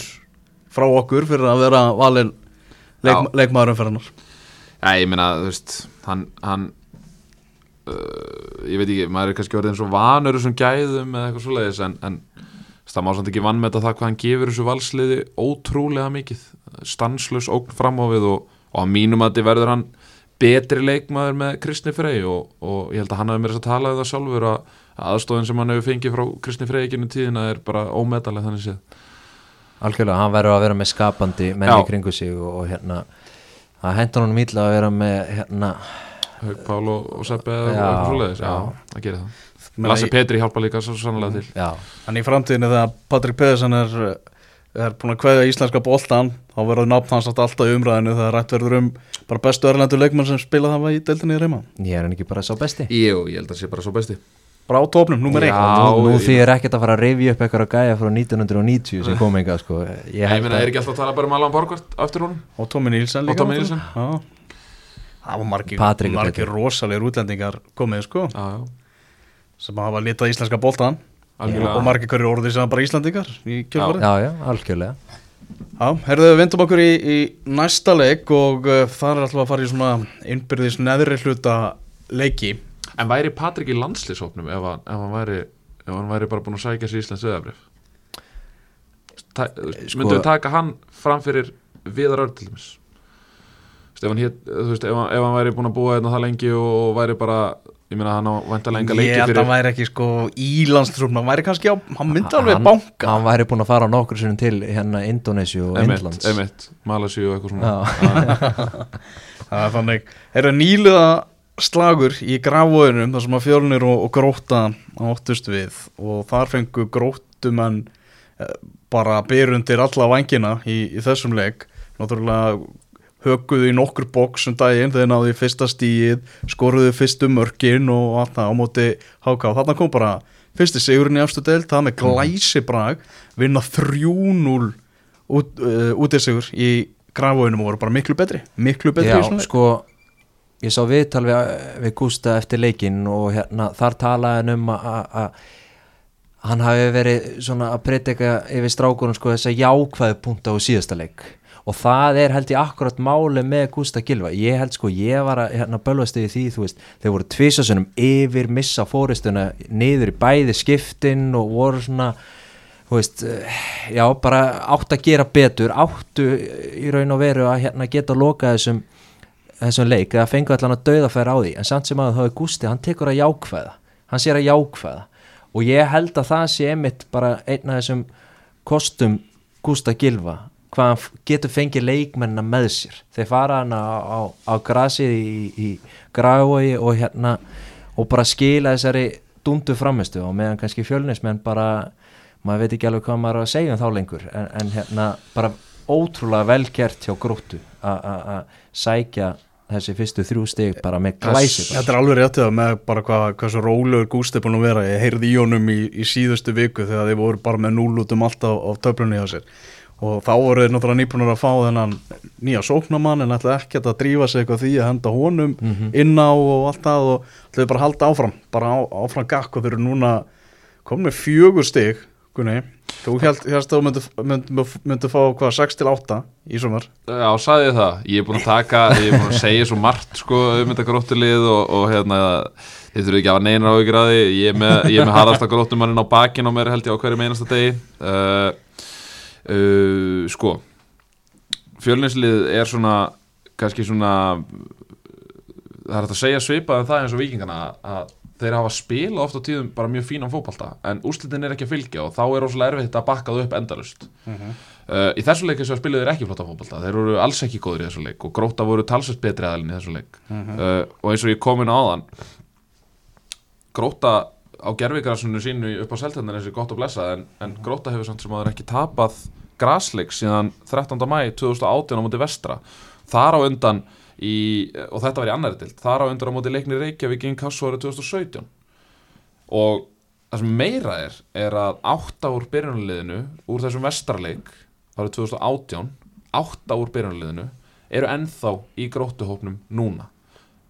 frá okkur fyrir að vera valin leik, leikmaður umferðarnar Já, ég meina, þú veist, hann, hann uh, ég veit ekki, maður er kannski orðið eins og vanur þessum gæðum eða eitthvað svoleiðis en, en það má samt ekki vannmeta það hvað hann gefur þessu valsliði ótrúlega mikið. Stanslaus ógn fram á við og, og að mínum að þetta verður hann betri leikmaður með Kristni Frey og, og ég held að hann hafi mér þess að tala um það sjálfur að að aðstofin sem hann hefur fengið frá Kristni Frey ekki tíðina er bara ómedaleg þannig séð. Algjörlega, hann verður að vera með skapandi menn Já. kringu sig og, og hérna það hendur honum ítla að vera með hérna, Haug Pál og, og eða Já, eitthvað svoleiðis, já, það gerir það Lasse Petri hjálpa líka svo sannlega til Já, En í framtíðinu þegar Patrik Pedersen er, er búin að kveða íslenska boltan þá verður hans alltaf í umræðinu þegar rætt verður um bara bestu erlendu leikmann sem spila það í deildinni í reyma ég er hann ekki bara sá besti Jú, ég held að það sé bara svo besti bara á tópnum, nummer Já. 1 Nú, ég- því er ekkert að fara að reyfi upp eitthvað að gæja frá 1990 sem kom enga sko. Ég Ég held meina, er ekki alltaf að tala bara um Alan Borgart eftir honum? og Tómi Nílsen Og líka. Já. það var margir, rosalegir útlendingar komið sko Já, já, sem hafa litað íslenska algjörlega. Og margir hverju orðið sem bara íslendingar í kjölfarið. Já, já, algjörlega. Já, herðu við vindum okkur í, í næsta leik og uh, það er alltaf að fara í svona innbyrðis neðri hluta leiki. En væri Patrik í landslýshópnum ef, ef hann væri ef hann væri bara búin að sækja sér Íslands veðabrif Ta Sko- Myndu við taka hann fram fyrir viðar öll til dæmis? Ef hann, hét, veist, ef, hann, ef hann væri búin að búa hérna það lengi og væri bara ég meina hann á vantarlega enga Ég leiki held að fyrir hann væri ekki sko í landslisrúmna, hann væri kannski á, hann myndi alveg Hann- banka. Hann væri búin að fara nokkur sinnum til hérna Indonésiu og Indlands. Emitt, Malasíu og eitthvað svona. Já. (laughs) Það er þannig, er að nýliða slagur í grafvöðunum þar sem að fjölnir og, og gróta áttust við og þar fengu grótumenn eh, bara byrjundir alla vangina í, í þessum leik. Náttúrulega höguðu í nokkur bóks um daginn þegar náðu í fyrsta stíið skoruðu fyrstu mörkin og allt það á móti háká, þarna kom bara fyrsti sigurinn í afstu deild, það með glæsi brag, vinna 3-0 út, uh, út í sigur í grafvöðunum og voru bara miklu betri miklu betri Já, í svona leik. sko ég sá viðtal við, við Gústa eftir leikinn og hérna, þar talaði hann um að- hann hafi verið svona að predika yfir strákunum sko þess að jákvæðu punta á síðasta leik og það er held ég akkurat máli með Gústa Gilva ég held sko, ég var að hérna, bölvast yfir því, þú veist, þeir voru tvisasunum yfir missa fóristuna niður í bæði skiptin og voru svona þú veist, já, bara átt að gera betur, áttu í raun og veru að hérna geta að loka þessum þessum leik, eða fengu allan að dauðafæra á því. En samt sem að það er Gústi, hann tekur að jákvæða. Hann sér að jákvæða. Og ég held að það sé einmitt bara einn af þessum kostum Gústa Gilva hvað hann getur fengið leikmennina með sér þeir fara hann á, á, á grasið í, í græfói og hérna og bara skila þessari dundu framistu og meðan kannski fjölnismenn bara maður veit ekki alveg hvað maður er að segja um þá lengur en, en hérna bara ótrúlega velgert hjá gróttu að sækja þessi fyrstu þrjú stig bara með glæsi. Þetta er alveg rétt það með bara hvað, hvað svo rólegur Gústi er búin að vera. Ég heyrði í honum í, í síðustu viku þegar þeir voru bara með núl út um allt á, á töflunni hjá sér. Og þá voru þeir náttúrulega nýbúinur að fá þennan nýja sóknamann en ætla ekkert að drífa sig eitthvað því að henda honum inn á og allt það og ætlaði bara að halda áfram, bara á, áfram gakk og þeir eru núna komin með fjögur stig, Gunni. Þú held, hérst að þú myndi, myndi, myndi fá hvað, 6 til 8 í sumar. Já, ég það, ég er búin að taka ég er búin að segja svo margt sko um þetta gróttulið og, og hérna þið þurfum ekki að hafa neinar á ykkur að því ég er með, ég er með harðasta gróttumannin á bakinn á mér held ég á hverju meinasta degi uh, uh, sko fjölninslið er svona kannski svona það er að segja svipað en það eins og vikingana að þeir hafa spila oft á tíðum bara mjög fínan fótbalta en úrslitin er ekki að fylgja og þá er rosalega erfitt að bakka það upp endalust uh, í þessu leik þess að spiluðu þeir ekki flotta fótbalta þeir voru alls ekki góður í þessu leik og gróta voru talsvist betri aðalinn í þessu leik. Uh, og eins og ég kom inn á þann gróta á gerfigrasunum sínu upp á seltendan þessi gott að blessa en, en gróta hefur samt sem að þeir ekki tapað grasleik síðan 13. mæ 2018 á móti vestra. Þar á undan í, og þetta var í annari dild þar á undan á móti leikni Reykjavík inn Kassó árið 2017 og það sem meira er er að átta úr byrjunarliðinu úr þessum vestarleik árið 2018 átta úr byrjunarliðinu eru ennþá í gróttuhópnum núna.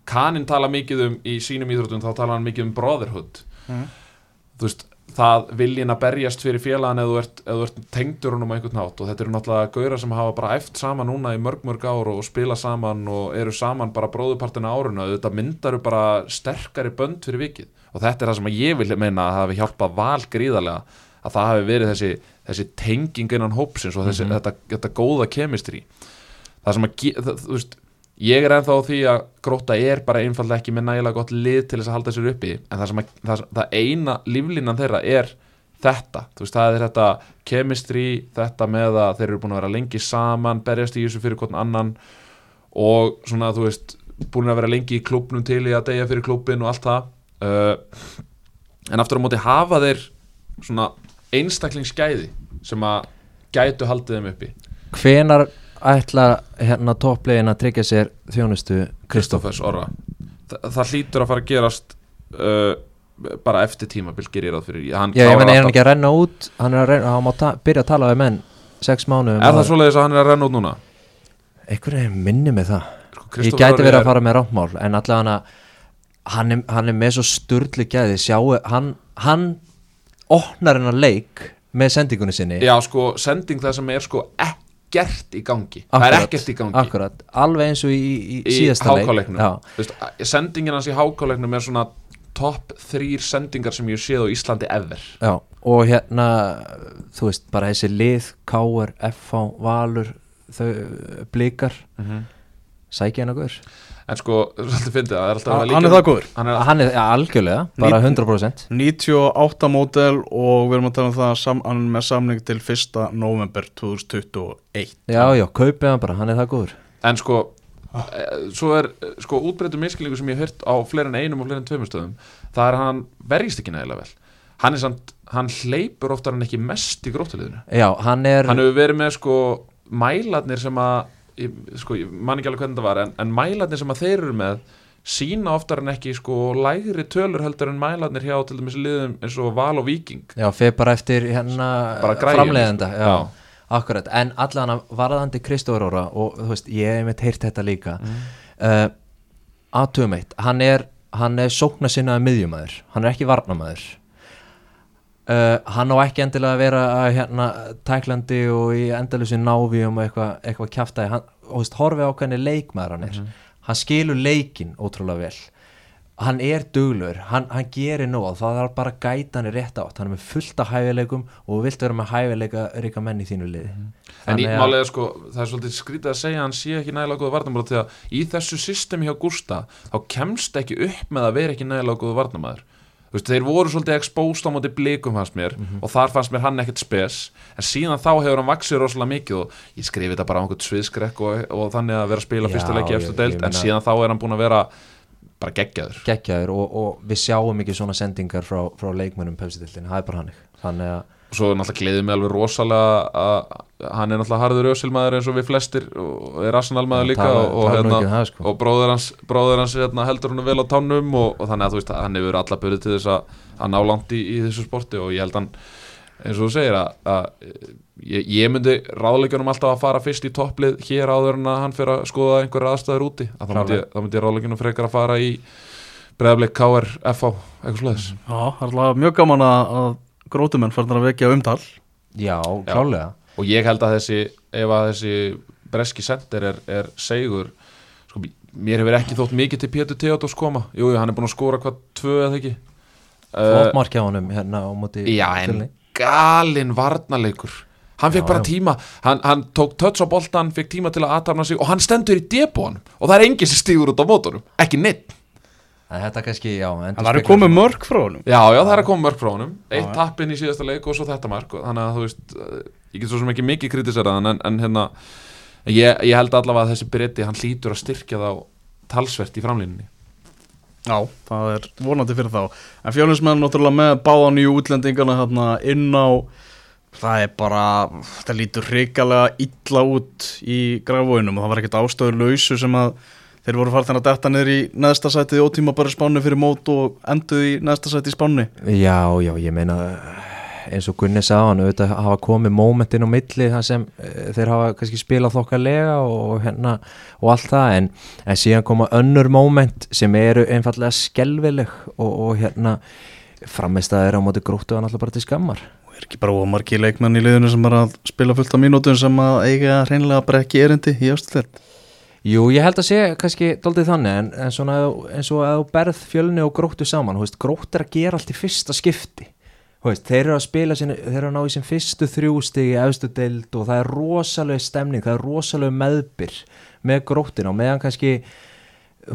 Kanin tala mikið um í sínum íþróttum þá tala hann mikið um brotherhood Mhm. þú veist það viljin að berjast fyrir félagan eða þú ert, ert tengdur honum á einhvern nátt og þetta eru náttúrulega gauðra sem hafa bara eft saman núna í mörg mörg ár og spila saman og eru saman bara bróðupartina áruna þetta myndaru bara sterkari bönd fyrir vikið og þetta er það sem ég vil meina að það hafi hjálpað val gríðarlega að það hafi verið þessi, þessi tenging innan hópsins og þessi, þetta, þetta góða kemistri það sem að þú veist ég er ennþá því að gróta er bara einfallega ekki með nægilega gott lið til þess að halda sér uppi en það að það, það eina líflínan þeirra er þetta, þú veist, það er þetta kemistri, þetta með að þeir eru búin að vera lengi saman, berjast í þessu fyrir hvern annan og svona, þú veist, búin að vera lengi í klubnum til í að deyja fyrir klubin og allt það. Uh, en aftur á móti hafa þeir svona einstaklingsgæði sem að gætu haldið þeim uppi. Hvenar ætla hérna topplegin að tryggja sér þjónustu Kristóf? Kristófers orra. Þa, það hlýtur að fara að gerast uh, bara eftir tímabil gerir ég ráð fyrir. Hann Já, ég menn er hann ekki að renna út? Hann er að reyna, hann má ta byrja að tala við menn sex mánuðum er það svoleiðis að hann er að renna út núna? Einhvern minni með það. Sko, Ég Kristófer gæti verið er- að fara með ráttmál en allavega hann hann, er- hann er með svo sturli gæði. Sjáu, hann, hann opnar hennar leik með sendingunni sinni. Já sko, sending það sem er sko ekkert í gangi. Það er Akkurat, ekkert í gangi. Akkurat, alveg eins og í, í, í síðasta leik. sendingin hans í hákáleiknum er svona topp þrýr sendingar sem ég séð á Íslandi ever. Já, og hérna þú veist, bara þessi lið Káur, FH, Valur þau blikar. Sækja hennar guður en sko, svolítið fyndið það er alltaf að Hann líka- hann er það góður. Hann er, Hann er ja, algjörlega, bara 100% 98 mótel og við erum að tala um það að sam, hann er með samning til 1. november 2021 Já, já, kaupið hann bara, hann er það góður. En sko eh, svo er sko útbreytum miskilningu sem ég hef hört á fleiri en einum og fleiri en tveimur stöðum það er að hann verjist ekki nægilega vel. Hann er samt, hann hleypur oftar en ekki mest í gróttuliðinu. Já, hann er hann hefur verið með sko mælarnir sem að ég, sko, ég man ekki alveg hvernig það var en, en mælarnir sem að þeir eru með sína oftar en ekki sko lægri tölur heldur en mælarnir hjá til dæmis liðum eins og Val og Viking Já, feð bara eftir hérna Bara græjunni, framleiðenda sko. já, Já. Akkurat, en allan varðandi Kristóður Óra og þú veist, ég hef mitt heyrt þetta líka mm. uh, Atum eitt, hann er hann er sókna sinnaði miðjumæður hann er ekki varnamæður uh, hann á ekki endilega að vera að hérna tæklandi og í endalusi návíum og eitthvað eitthva kjaftaði hann, og þú veist, horfi á hvernig leikmaður hann er. Mhm. hann skilur leikin ótrúlega vel. Hann er duglur, hann, hann gerir nóg það er bara að gæta hann í rétt átt. Hann er með fullt af hæfileikum og vilt vera með hæfileika ríka menn í þínu liði. En í Þannig að- málega sko, það er svolítið skrítið að segja hann sé ekki nægilega góða varnamæður því að í þessu systemi hjá Gústa þá kemst ekki upp með að vera ekki nægilega góða varnamæður veist, þeir voru svolítið exposed á móti blikum fannst mér og þar fannst mér hann ekkert spes. En síðan þá hefur hann vaksið rosalega mikið og ég skrifi þetta bara á einhvern sviðskrekk og, og þannig að vera að spila Já, fyrsta leiki ég- eftir ég deild en síðan þá er hann búin að vera bara geggjaður. Geggjaður og, og við sjáum ekki svona sendingar frá, frá leikmönnum pepsitildin, það er bara hannig þannig að og svo er náttúrulega gleðið mig alveg rosalega að hann er náttúrulega harður ösilmaður eins og við flestir og er arsenalmaður Já, líka tala- og, og, tala hérna, um það, sko. og bróður hans, bróður hans hérna, heldur hann vel á tánum og, og þannig að þú veist að hann hefur alla byrðið til þess að, að ná langt í, í þessu sporti og ég held hann eins og þú segir að, að ég, ég myndi ráðleikjunum alltaf að fara fyrst í topplið hér áður en að hann fyrir að skoða einhverja aðstæður úti. Að þá myndi, ég- þá myndi ég ráðleikjunum frekar að fara í breðablik KR, FH, eitthvað slöðis Já, það er alltaf mjög gaman að, að grótumenn farnar að vekja umtal. Já, klálega og ég held að þessi ef að þessi breski sender er, er segur sko, mér hefur ekki þótt mikið til Pétur Theodors koma. Jú, jú, hann er búin að skora hvað tvö eða ekki? Flott uh, mark hjá honum hérna á móti já, en galinn varnarleikur. Hann fekk Já, bara já. tíma hann, hann tók töts á boltan, fekk tíma til að aðtafna sig og hann stendur í debónum og það er enginn sem stígur út á mótorum, ekki neitt en þetta kannski, já Það var að koma mörg frá honum. Já, já, það er að koma mörg frá honum. Eitt tappinn í síðasta leik og svo þetta mark. Og Þannig að þú veist, eh, ég get svo sem ekki mikið kritiseraðan en, en hérna ég, ég held allavega að þessi breyti, hann hlýtur að styrkja þá talsvert í framlínunni. Já, það er vonandi fyrir þá. En fjónismenn náttúrulega með báðan í útlendingana hérna inn á Það er bara, það lítur hrikalega illa út í grafvóinum og það var ekkert ástöður lausu sem að þeir voru farið að detta niður í neðsta sætið í ótíma bara spánu fyrir mót og enduð í neðsta sætið í spánu Já, já, ég meina eins og Gunni sagði hann, auðvitað hafa komið mómentin á milli þar sem uh, þeir hafa kannski spilað þokkalega og hérna og allt það, en, en síðan koma önnur móment sem eru einfallega skelvileg og, og hérna frammeistæðir á móti grúttu hann alltaf bara til skammar. Og er ekki bara ómarki leikmenn í liðinu sem að spila fullt af mínútum sem að eiga hreinlega bara ekki erindi í ástöðlega Jú, ég held að sé kannski doldið þannig en, en svona eins og að þú berð fjölni og gróttu saman, veist, grótt er að gera allt í fyrsta skipti. Veist, þeir eru að spila sinni, þeir eru að ná í sin fyrstu þrjústigi efstu deild og það er rosalega stemning, það er rosalega meðbyr með gróttina og meðan kannski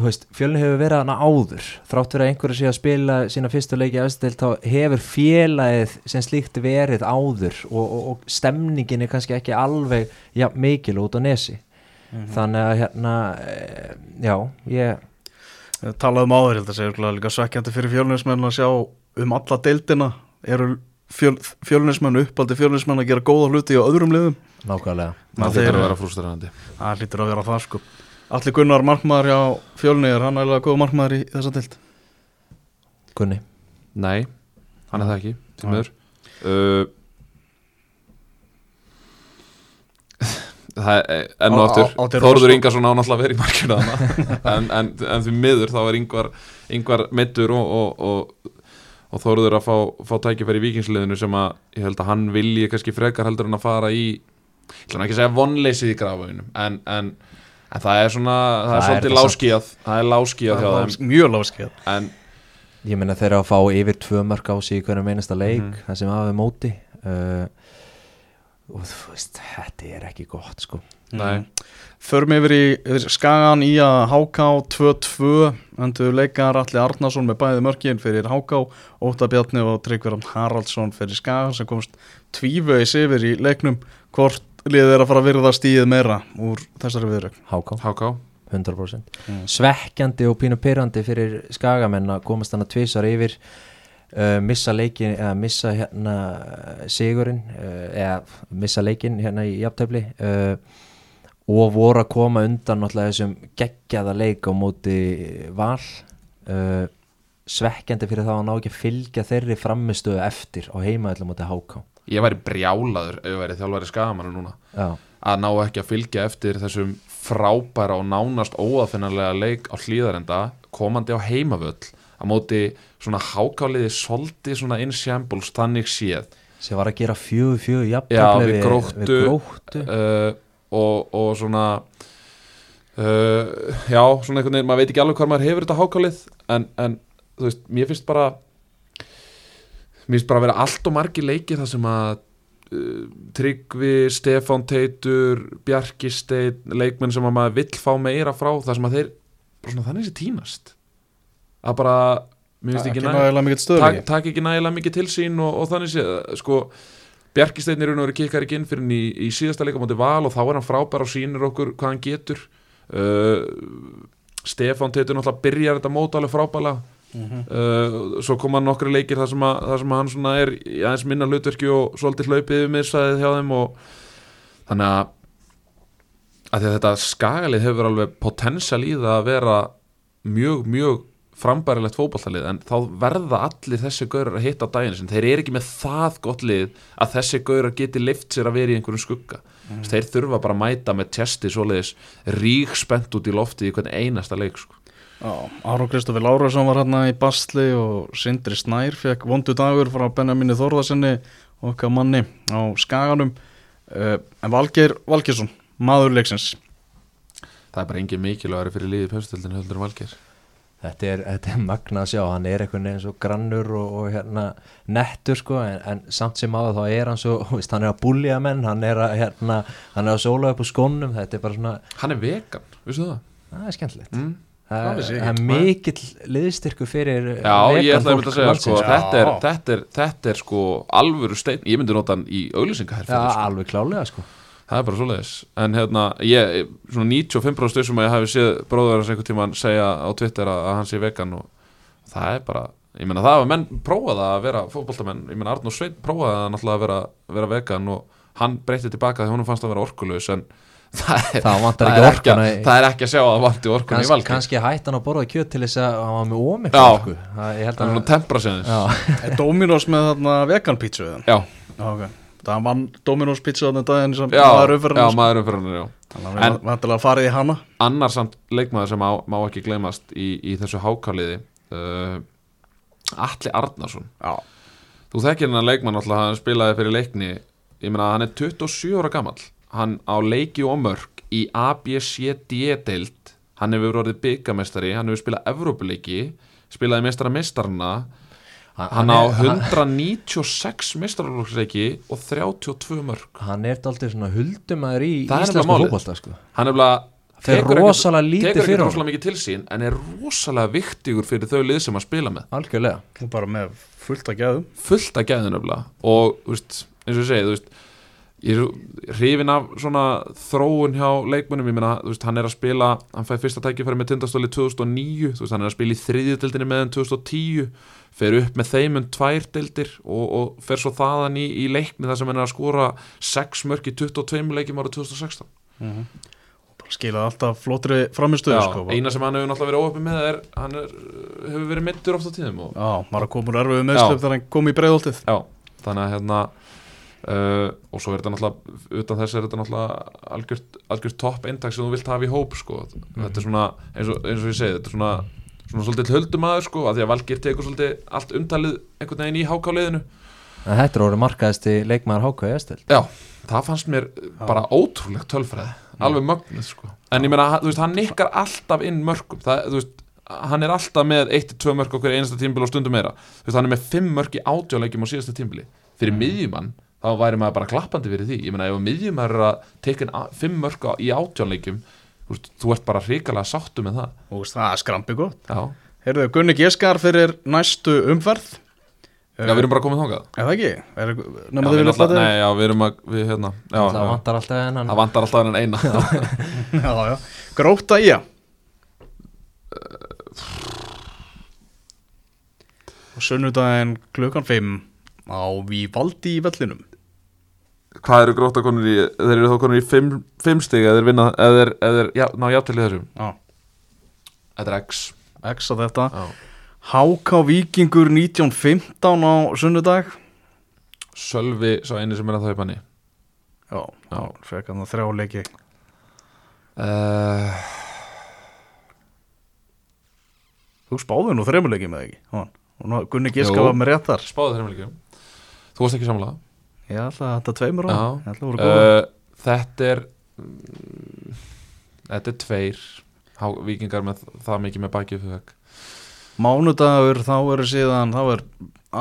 veist, fjölni hefur verið hana áður þrátt fyrir að einhverju sé að spila sína fyrstu leiki efstu deild þá hefur félagið sem slíkt verið áður og, og, og stemningin er kannski ekki alveg ja, mikil út á nesi Mhm. þannig að hérna eh, já, ég talaðum áður, að segja líka svekkjandi fyrir fjölunismenn að sjá um alla deildina. Eru fjöl, fjölunismenn uppaldi fjölunismenn að gera góða hluti á öðrum liðum? Nákvæmlega. Það fyrir að vera frústrarandi það lítur að vera það sko. Allir Gunnar markmaður hjá fjölni er hann eiginlega góð markmaður í þessa deild? Gunni. Nei, hann er það ekki uh, Það er enn og aftur Rosberg. Ingarsson á náttúrulega verið í markinu (laughs) en, en, en því miður þá er Ingvar, Ingvar mittur og, og, og, og Þóruður að fá, fá tækifæri í vikingsliðinu sem að ég held að hann vilji kannski frekar heldur en að fara í ég ætla nú ekki að segja vonleysið í grafaunum en, en, en það er svona það, Það er svolítið láskíjað það er láskíjað hjá þeim Mjög láskið en Ég meina þeir eru að fá yfir tvö mörg á sig í hverjum einasta leik Mhm. það sem aðeins móti uh, og þú veist, þetta er ekki gott sko. Nei. Förum yfir í skagan í að HK 2-2 endur leikar Alli Arnason með bæði mörkin fyrir HK Óta Bjarni og Tryggverðan Haraldsson fyrir skagan sem komst tvívegis yfir í leiknum. Hvort liðið er að fara að virða stíð meira úr þessari viðrögn HK, HK 100% Mm. svekkjandi og pínu pyrrandi fyrir skagamenn að komast hann að tvisar yfir uh, missa leikin eða missa hérna uh, sigurinn uh, eða missa leikin hérna í jafntefli uh, og voru að koma undan náttúrulega þessum geggjaða leik á móti val. Svekkjandi fyrir þá að ná ekki að fylgja þeirri framistöðu eftir á heimaðlega móti HK Ég væri brjálaður væri þjálfari skagamannu núna Já, að ná ekki að fylgja eftir þessum frábæra og nánast óafinnanlega leik á hlýðarenda komandi á heimavöll á móti svona hákáliði solti svona in shambles þannig séð sem var að gera fjögur fjögur Já, jafntefli við Gróttu. við gróttu. uh, og, og svona uh, já, svona einhvern veginn maður veit ekki alveg hvað maður hefur þetta hákálið en, en þú veist, mér finnst bara mér finnst bara að vera allt og margir leikir þar sem að uh, Tryggvi, Stefán Teitur Bjarki Steinn, leikmenn sem að maður vill fá meira frá þar sem að þeir bara svona þannig sé tínast að bara, finnst ekki ekki næ nægilega mikið til sín og, og þannig sé sko Bjarki Steinn er verið kikkar ekki inn fyrir hann í, í síðasta leika móti val og þá er hann frábær og sýnir okkur hvað hann getur. Uh, Stefán Teitur náttúrulega byrjar þetta mót alveg frábæla Mhm. uh, svo koma nokkri leikir þar sem, að, þar sem hann svona er í aðeins minna hlutverki og svolítið hlaupið við miðsæðið hjá þeim og þannig að, að þetta skagalið hefur alveg potensial í það að vera mjög, mjög frambærilegt fótballtalið en þá verða allir þessi gaurar að hitta á daginn sin þeir eru ekki með það gott lið að þessi gaurar geti lift sér að vera í einhverjum skugga. Mm. þeir þurfa bara að mæta með tjesti svoleiðis rík spennt út í lofti í hvern einasta leik sko. Aron Kristoffer Lárasson var hérna í Bastli og Sindri Snær fekk vondu dagur frá Benjamini Þórðarsinni okkar manni á Skaganum. Uh, en Valgeir Valgeirsson maður leiksins. Það er bara engin mikilvægari fyrir liðið pöfstildin heldur en valgir Þetta er, þetta er magna að sjá, hann er einhvern veginn svo grannur og, og hérna nettur sko, en, en samt sem áður þá er hann svo, (laughs) þú veist, hann er að búlja menn, hann er að, hérna, hann er að sóla upp úr skónum, þetta er bara svona, hann er vegan, vissu það? það er skemmtilegt. Mm. Það Það er, það er mikill liðstyrku fyrir Já, ég ætla að mynda að segja sko, þetta, er, Já. þetta, er, þetta er sko alvöru stein, ég myndi nota hann í Já, auglýsingaherfið sko. alveg klálega sko. Það er bara svoleiðis en hérna, ég, svona 95% stöð sem að ég hafi séð bróður hans einhvern tímann segja á Twitter að, að hann sé vegan og það er bara, ég meina það var menn prófaði að vera fótboltamenn, ég meina Arnur Sveit prófaði að náttúrulega að vera, vera vegan og hann breytti tilbaka þegar hún fannst að vera orkulegs en (laughs) það er, Það vantar það ekki er ekki, orkuna að, í- það er ekki að sjá að það vanti orkun í Kans, valgi kannski hætti hann að borða kjöt til þess að hann var með ómiklu Já. orku. Það, ég held það er að nú tempra Er Dominos með þarna vegan pítsu við hann? Já, ok. Það vann Dominos pítsu þarna daginn sem já, maður já, umferðin. maður umfyrir já Þannig að við vantilega farið í hana. annar samt leikmaður sem má, má ekki gleymast í, í þessu hákáliði uh, Atli Arnarsson Já. þú þekkir hennar leikmann alltaf hann spilaði fyrir leikni ég meina hann er 27 ára gamall hann á leiki og mörg í ABCD-deild hann hefur orðið byggamestari hann hefur spilað Evrópuleiki spilaði mestara mestarna hann, á 196 mestaralóksleiki og 32 mörg hann er aldrei svona huldumæður í íslensku nefnilega fótbolta sko. hann er bara tekur ekki rosalega mikið til sín en er rosalega viktigur fyrir þau lið sem að spila með. Algjörlega. Og bara með fullt að gæðum. fullt að gæðin öfla og þú veist, eins og ég segi þú veist, ég er hrifin af svona þróun hjá leikmönnum. Ég meina, þú veist, hann er að spila hann fæði fyrsta tækifæri með tindastóli 2009 þú veist, hann er að spila í þriðjöldinni með hann 2010 fer upp með þeim um tvær deildir og, og fer svo þaðan í, í leikni þar sem hann er að skora 6 mörk í 22 leikjum árið 2016 Bara skilaði alltaf flottri framistöðu, Já, sko. eina sem hann hefur náttúrulega verið óöfni með er hann er, hefur verið mittur oft á tíðum og Já, maður að koma úr erfiðu meðslöf þegar hann kom í breiðoltið. Já, þannig að hérna uh, og svo er þetta náttúrulega utan þess er þetta náttúrulega algjört, algjört topp eintak sem þú vilt hafa í hóp sko. þetta er svona, eins og, eins og ég segi þetta er svona, svona svolítið höldum aður sko, að því að Valgir tekur svolítið allt umtalið einhvern veginn í hákáliðinu þetta er orðið markaðist í leikmaður Háka í Estel Já, það fannst mér bara ótrúlegt tölfræði, alveg mögnuð sko. en ég meina, þú veist, hann nikkar alltaf inn mörgum, það, þú veist hann er alltaf með 1-2 mörg okkur einasta tímbili og stundum meira, þú veist, hann er með 5 mörg í átjáleikjum á síðasta tímbili, fyrir miðjumann þá væri maður bara klappandi fyrir því. Ég meina, ef miðjumann er að teka 5 mörg í átjáleikjum, þú veist, þú ert bara hrikalega sáttu með það Og veist, það er skrampi gott. Já, Heyrðu, Gunni Geskar fyrir næstu umferð. já við erum bara komið þangað Er það ekki? Er, já, nema við, flæta nei, já, við erum að, við hérna já, það já, vantar alltaf hennan það vantar alltaf en eina (laughs) Já, já. Gróta í að. Og sunnudaginn klukkan 5 á Vívaldi í vellinum. Hvað eru gróta konur í þeir eru þá konur í 5 stig eða þeir vinna eða þeir, eða þeir já, ná jafntilið þessum Já. þetta er X X á þetta. já. HK Víkingur 1915 á sunnudag. Sölvi svo eini sem er að það í banni Já, já. fekk hann það þrjá leiki. uh, Þú spáðu nú þremur leiki með ekki. Já. Og nú Gunni Geska Jú. var með rétt þar. spáðu þeirra líka þú varst ekki samla Að þetta tveimur á. Já. Uh, þetta er mm, þetta er tveir Há, vikingar með það mikið með bakið Mánudagur þá eru síðan, þá er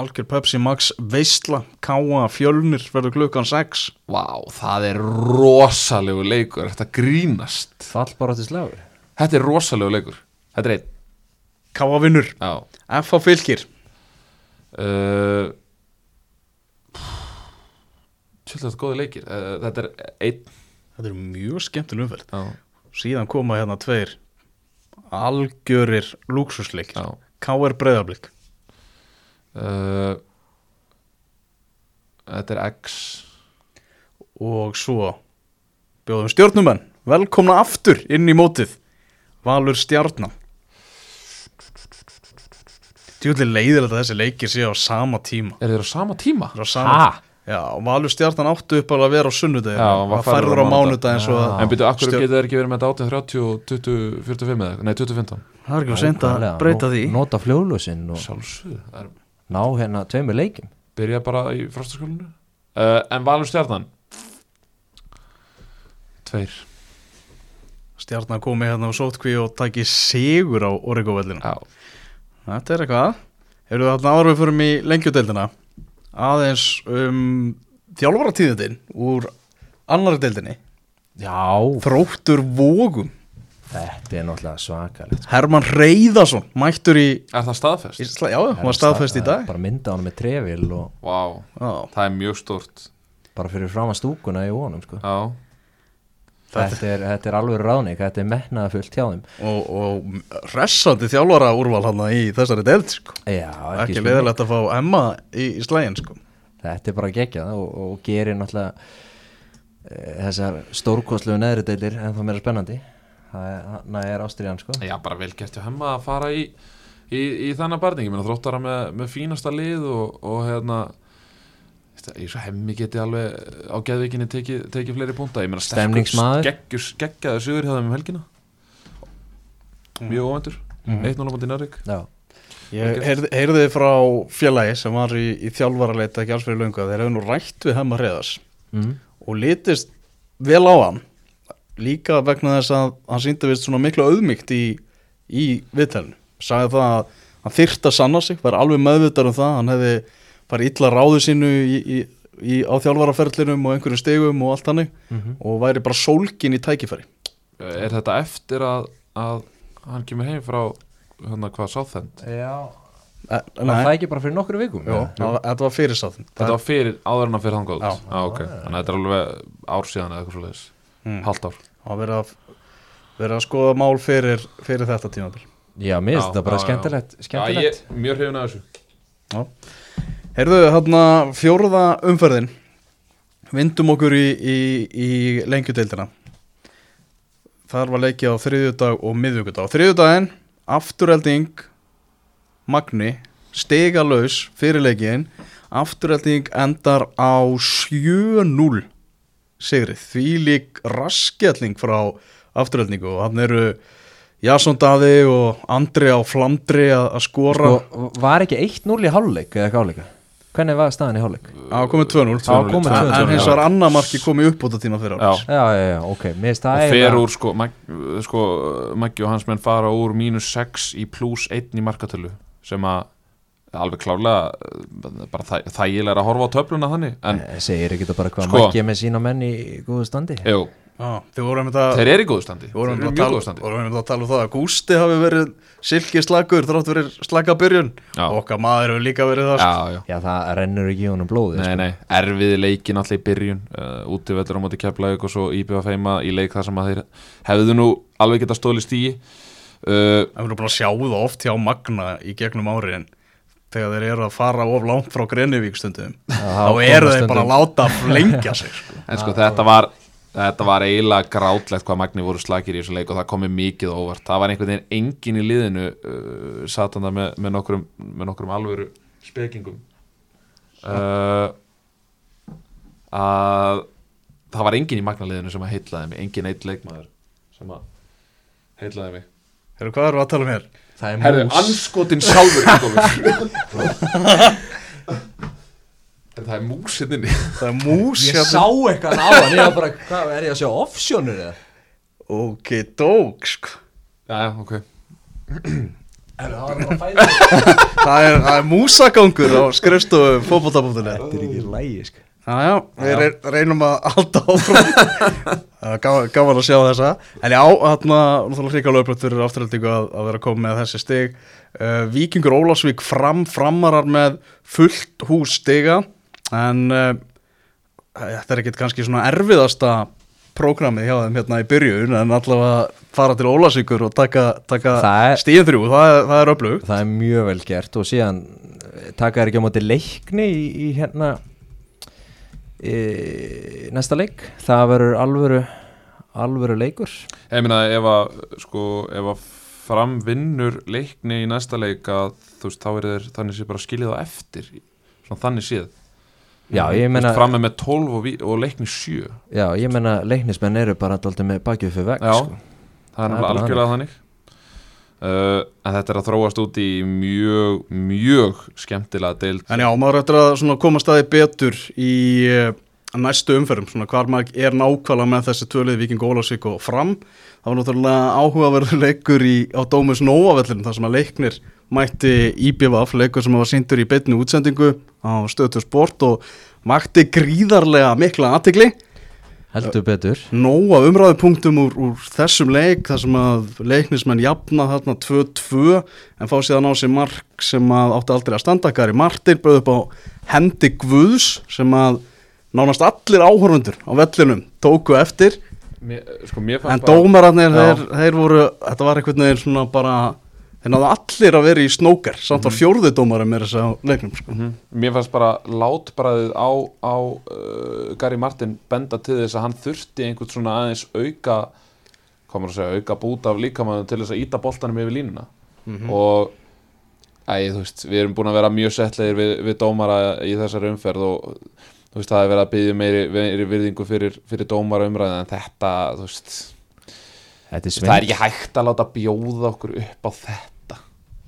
algjör Pepsi Max veistla, káa, fjölnir verður klukkan 6. Vá, það er rosalegu leikur. Þetta grínast? Þetta er rosalegu leikur. Þetta er einn. Káa vinnur, Já. F á fylgir. uh, Tjóðlega er góði leikir uh, Þetta er einn Þetta er mjög skemmtileg. Já, Síðan koma hérna tveir algjörir lúksusleikir. já Káar breyðablík. uh, Þetta er X Og svo bjóðum stjórnumenn, velkomna aftur inn í mótið. Valur stjarnan. Tjóðlega leiðilegt að þessi leikir séu á sama tíma. Er þeir á sama tíma? Er á sama ha? Já, og Valur stjarnan áttu upp að vera á sunnudegi og færður á á mánudag. eins og Já. að En byrju, akkur getur þeir ekki verið með þetta 18.30 og 20.45 eða? Nei, 20.15 Það er ekki að senda að breyta því. nota fljóðlösinn og Það er ná hérna tveimur leikim byrja bara í frostaskólinu uh, En Valur stjarnan? Tveir. Stjarnan komi hérna á sótkví og taki sigur á Origo-vellinu Já, Þetta er eitthvað. Eru það þarna árum við fyrir í lengjudeildina aðeins um þjálfaratíðindin úr annari deildinni. Já, Þróttur Vógum þetta er náttúrulega svakalegt Herman Reyðarsson mættur í, er það staðfest? í sla- Já, hann var staðfest í dag. Bara mynda hann með trefil og Vá, Já, það er mjög stórt. Bara fyrir fram að stúkuna í vonum sko. Já þetta er, þetta er alveg ráðning, þetta er metnaða fullt hjá þeim og, og hressandi þjálfara úrval hann í þessari deild sko. Já, ekki spurning. leðilegt að fá Emma í, í slægin sko. Þetta er bara geggjað og, og gerir náttúrulega e, þessar stórkostlegu neðri deilir en þá meira spennandi það er, það er ástriðan sko Já, bara vel gert hjá hemma að fara í, í, í þannig barning, ég meina þróttara með, með fínasta lið og, og hérna ég svo hemmi geti alveg á geðvikinni tekið teki fleiri púnta, ég meina Stemningsmaður. geggjur, geggjaður sigur hjá þeim um helgina. Mjög óvendur Mhm. 1-0 á móti Njarvík Já, Ég heyrði, heyrði frá félagi sem var í, í þjálfaraleita ekki alls fyrir löngu að þeir hefðu nú rætt við Hemma Hreðars mm. og litist vel á hann líka vegna þess að hann síndi vist svona miklu auðmygt í, í viðtælinu sagði það að hann þyrft að sanna sig var alveg meðvitað um það hann hefði bara illa ráðu sínu í, í, í, á þjálfaraferlinum og einhverjum stegum og allt hannig Mhm. og væri bara sólkin í tækifæri Er þetta eftir að, að hann kemur heim frá hérna hvað sáþend Já Var það ekki bara fyrir nokkru vikum? Jó, það- þetta var fyrir sáðum Þetta var fyrir, áður en að fyrir Já. út ah, okay. Þannig að þetta er alveg ár síðan eða eitthvað svo leiðis Mm. Hallt ár Það verið að, verið að skoða mál fyrir, fyrir þetta tímabil Já, mér finnst Já, þetta bara já, já. skemmtilegt, Já, skemmtilegt. ég, mjög hrifin að þessu Heyrðu, hérna fjórða umferðin. Vindum okkur í, í, í lengjudeildina. Þar var leikið á þriðjudag og miðvíkudag Á þriðjudaginn, afturhelding Magni Stegalaus fyrir leikin Afturhelding endar á 7-0 Sigrið, því lík raskjalling frá afturheldingu og hann eru Jason Daði og Andri á Flamdri að skora. Sko, var ekki 1-0 í hálfleik eða ekki hálfleika? Hvernig var staðan í hálfleik? Það komið 2-0 Já, komið 2-0, En hins vegar annar marki komið upp út á tíma fyrir árs Já, já, já, ok, það fer úr sko, Mag, sko Maggi og hans menn fara úr mínus 6 í pluss 1 í markatölu sem að alveg klárlega eh, bara þæ, þægilega er að horfa á töfluna þannig en Eh, Segir ekki þetta bara hvað Sko. sko. Maggi er með sína menn í góðu standi? jú, Já, þeir eru í góðu standi Við þeir vorum eru í að mjög tala, góðu standi vorum einmitt að tala um það að Gústi hafi verið silki slagur þrátt verið slaka byrjun Já. og okkar maður hefur líka verið það sko. Já, já Já, það rennur ekki í honum blóði Nei, sko. nei, erfiði leikin alltaf í byrjun uh, útivellur á móti keflaug og svo íbjöða feima í leik þar sem að þeir hefðu nú alveg geta stóli stíi uh, En við erum bara að sjá það oft hjá Magna í gegnum ári en þegar þeir eru að fara of langt frá Grenivík stundum Já, þá eru þeir bara að láta flengja sig sko. En sko þetta var Þetta var eiginlega grátlegt hvað Magni voru slakir í þessu leik og það komið mikið óvart Það var einhvern veginn engin í liðinu uh, satan það með, með, nokkrum, með nokkrum alvöru spekingum uh, að það var engin í Magna liðinu sem að heitlaði mig engin eitt leikmaður sem að heitlaði mig Heyrðu, hvað eru að tala um hér? Er mús anskotin sjálfur. (laughs) En það er mús hérna (laughs) Það er mús Ég hérna. sá eitthvað á hann Ég var bara, hvað, er ég að sjá offsjónur eða? Ok, dók sko. Já, já, ok. (clears throat) Er það var bara fæðið það, er, það er músagangur á skrifstofu fótbolta.net Þetta er ekki lægi sko. Já, já, við re reynum að halda áfram. (laughs) Það er gaman, gaman að sjá þessa. En já, þarna, náttúrulega hrikalega upplöft fyrir afturhaldingu að, að vera að koma með þessi stig. Uh, Víkingur Ólafsvík fram, framarar með fullt hús stiga En uh, þetta er ekkit kannski svona erfiðasta prógramið hjá þeim hérna í byrjun En allavega fara til Ólafsvíkur og taka, taka er- stíðin þrjú, það, er- það er öflug Það er mjög vel gert og síðan eh, taka þær ekki á móti leikni í, í hérna í, næsta leik. Það verður alvöru alvöru leikur. Ég meina ef að sko, ef að fram vinnur leikni í næsta leik að þú veist, þá er þeir þannig séð bara skiljið á eftir. Svona þannig séð Já, ég Þú veist, meina, fram er með 12 og, og leikni 7 já, ég meina leiknismenn eru bara alltaf með bakið fyrir veg Já. sko. það er náttúrulega algjörlega þannig uh, en þetta er að þróast út í mjög, mjög skemmtilega deild En já, maður ættir að koma staði betur í uh, næstu umferðum, svona hvar maður er nákvæmlega með þessi tvölið Viking Ólafsvík og fram. Það var náttúrulega áhugaverður leikur í, á Dómus Nóavellin, þar sem að leiknir mætti IBVF, leikur sem var síndur í beitnu útsendingu á stöðtu sport og mætti gríðarlega mikla aðtikli. heldur betur Nóa umræðupunktum úr, úr þessum leik þar sem að leiknismenn jafna þarna 2-2 en fá síðan á sig mark sem að átti aldrei að standa Gary Martin bauð upp á hendi Guðs sem að nánast allir áhörfundur á vellinum tóku eftir mér, sko, mér En Já. þeir, þeir voru, þetta var einhvern veginn svona bara, þeir náðu allir að vera í snóker, samt var fjórði dómari með þess að leiknum, sko. Mhm. Mér fannst bara látbræðið á, á uh, Gary Martin benda til þess að hann þurfti einhvern svona aðeins auka maður að segja, auka bút af líkamann til þess að íta boltanum yfir línuna og æ, veist, við erum búin að vera mjög settlegir við, við dómara í þessari umferð og veist, það er verið að byggja meiri, meiri virðingu fyrir, fyrir dómara umræðin en þetta, þú veist er það er ekki hægt að láta bjóða okkur upp á þetta.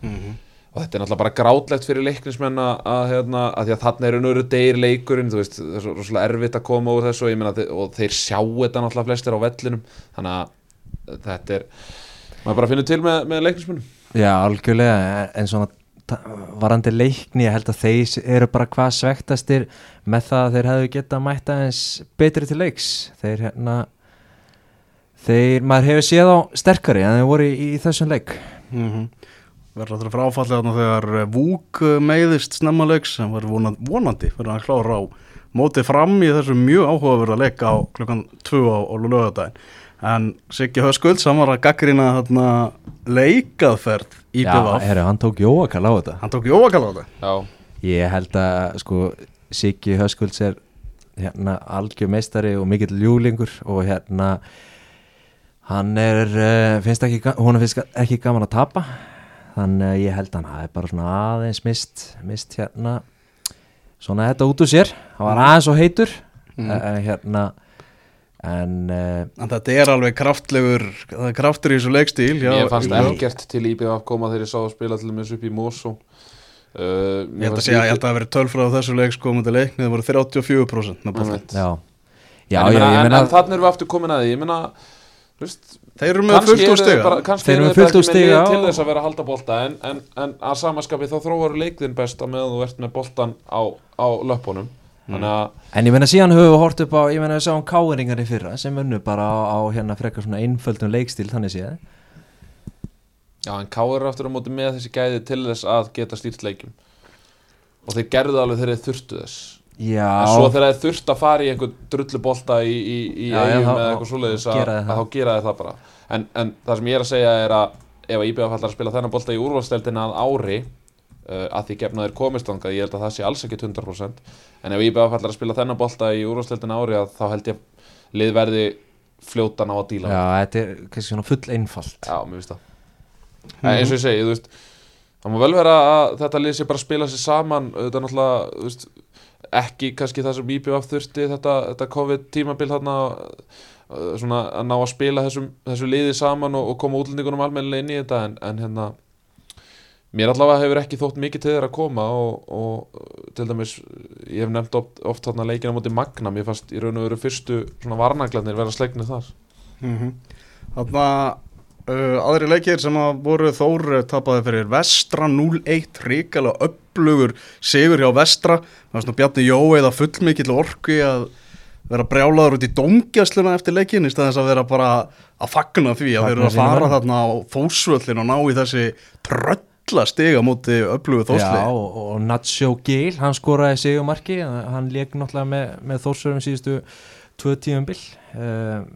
Mhm. og þetta er náttúrulega bara grátlegt fyrir leiknismenn að, hérna, að því að þarna eru nöru deyr leikurinn, þú veist, það er svo rosalega erfitt að koma úr þessu og ég meina, og þeir sjá þetta náttúrulega flestir á vellinum. Þannig að þetta er maður bara finnur til með, með leiknismennum Já, algjörlega, en svona varandi leikni, ég held að þeir eru bara hvað svektastir með það að þeir hefðu getað mætt aðeins betri til leiks. Þeir hérna þeir, maður hefur séð á sterkari en þeir voru í, í þessum leik Mm Verður þetta fráfallið þarna þegar eh, Vúk eh, meiðist snemma leiks sem var vonandi, vonandi fyrir að klára á mótið fram í þessu mjög áhugaverða leik á klukkan 2 á, á lögadaginn. En Siggi Höskulds, hann var að gaggrina þarna leikaðferð í Já, BVF. herru, hann tók jóakal á þetta Hann tók jóakall á þetta. Já, Ég held að sko Siggi Höskulds er hérna algjör meistari og mikill ljúlingur og hérna hann er uh, finnst ekki, honum finnst ekki gaman að tapa þannig að ég held að hann hafi bara svona aðeins mist, mist hérna svona þetta út úr sér hann var aðeins og heitur Mm. mm. hérna en uh, En þetta er alveg kraftlegur, það er kraftur í þessu leikstíl. Já, mér fannst ekkert til IBF koma þegar ég sá að spila til þess upp í Mosó uh, Ég held að segja, ég held að það verið tölfræð á þessu leiks komandi leikni, það voru 34% með boltan. já Já, já, en, ég en, meina en þannig erum við aftur komin að því ég meina, þú veist Þeir eru með fullt úr stiga. bara- kannski Þeir eru þeir fullt úr stiga til þess að vera að halda bolta en, en, en að samaskapi þá þróar leikðin best að meðan þú ert með boltan á, á löpunum að En ég meina síðan höfum við hort upp á, ég meina við sáum káeringar í fyrra sem unnu bara á, á hérna frekar svona einföldum leikstíl þannig séð. Já, en K er aftur á móti með þessi gæði til þess að geta stýrt leikjum. Og þeir gerðu alveg þegar þeir þurftu þess Já, en svo þegar þeir þurft að fara í einhvern drullubolta í, í, í Já, eigum eða eitthvað svoleiðis að, gera að það. þá gera þeir það bara. En, en það sem ég er að segja er að ef að IBF ætlar að spila þennan bolta í úrvalsteldina að ári uh, að því gefna þeir komist þangað, ég held að það sé alls ekki 100% en ef IBF ætlar að spila þennan bolta í úrvalsteldina ári að þá held ég lið verði fljótan á að díla. Já, þetta er kannski svona full einfalt. Já, mér finnst það. En eins og ég segi, þú veist Það má vel vera að þetta lið sé bara að spila sér saman Þetta er náttúrulega, þú veist Ekki kannski það sem IBF þurfti Þetta, þetta COVID tímabil þarna uh, Svona að ná að spila þessum, þessu liði saman og, og koma útlendingunum almennilega inn í þetta en, en hérna Mér allavega hefur ekki þótt mikið til þeirra að koma og, og til dæmis ég hef nefnt oft, oft þarna leikina á móti Magna mér fannst í raun og veru fyrstu svona varnaglarnir vera slegnir þar. Þannig að uh, aðri leikir sem að voru Þór uh, tapaði fyrir Vestra 0-1 ríkala upplugur sigur hjá Vestra. Það var svona Bjarni Jó eða fullmikill orku að vera brjálaður út í domgjæsluna eftir leikin í staðins að vera bara að fagna því að þeir eru að fara sínum þarna á Þórsvöllin og ná í þessi trölla stiga múti upplugu Já, Þórsli og, og Nacho Gil, hann skoraði sigumarki hann leik náttúrulega með, með þórsörum síðustu tvö tíum bil uh,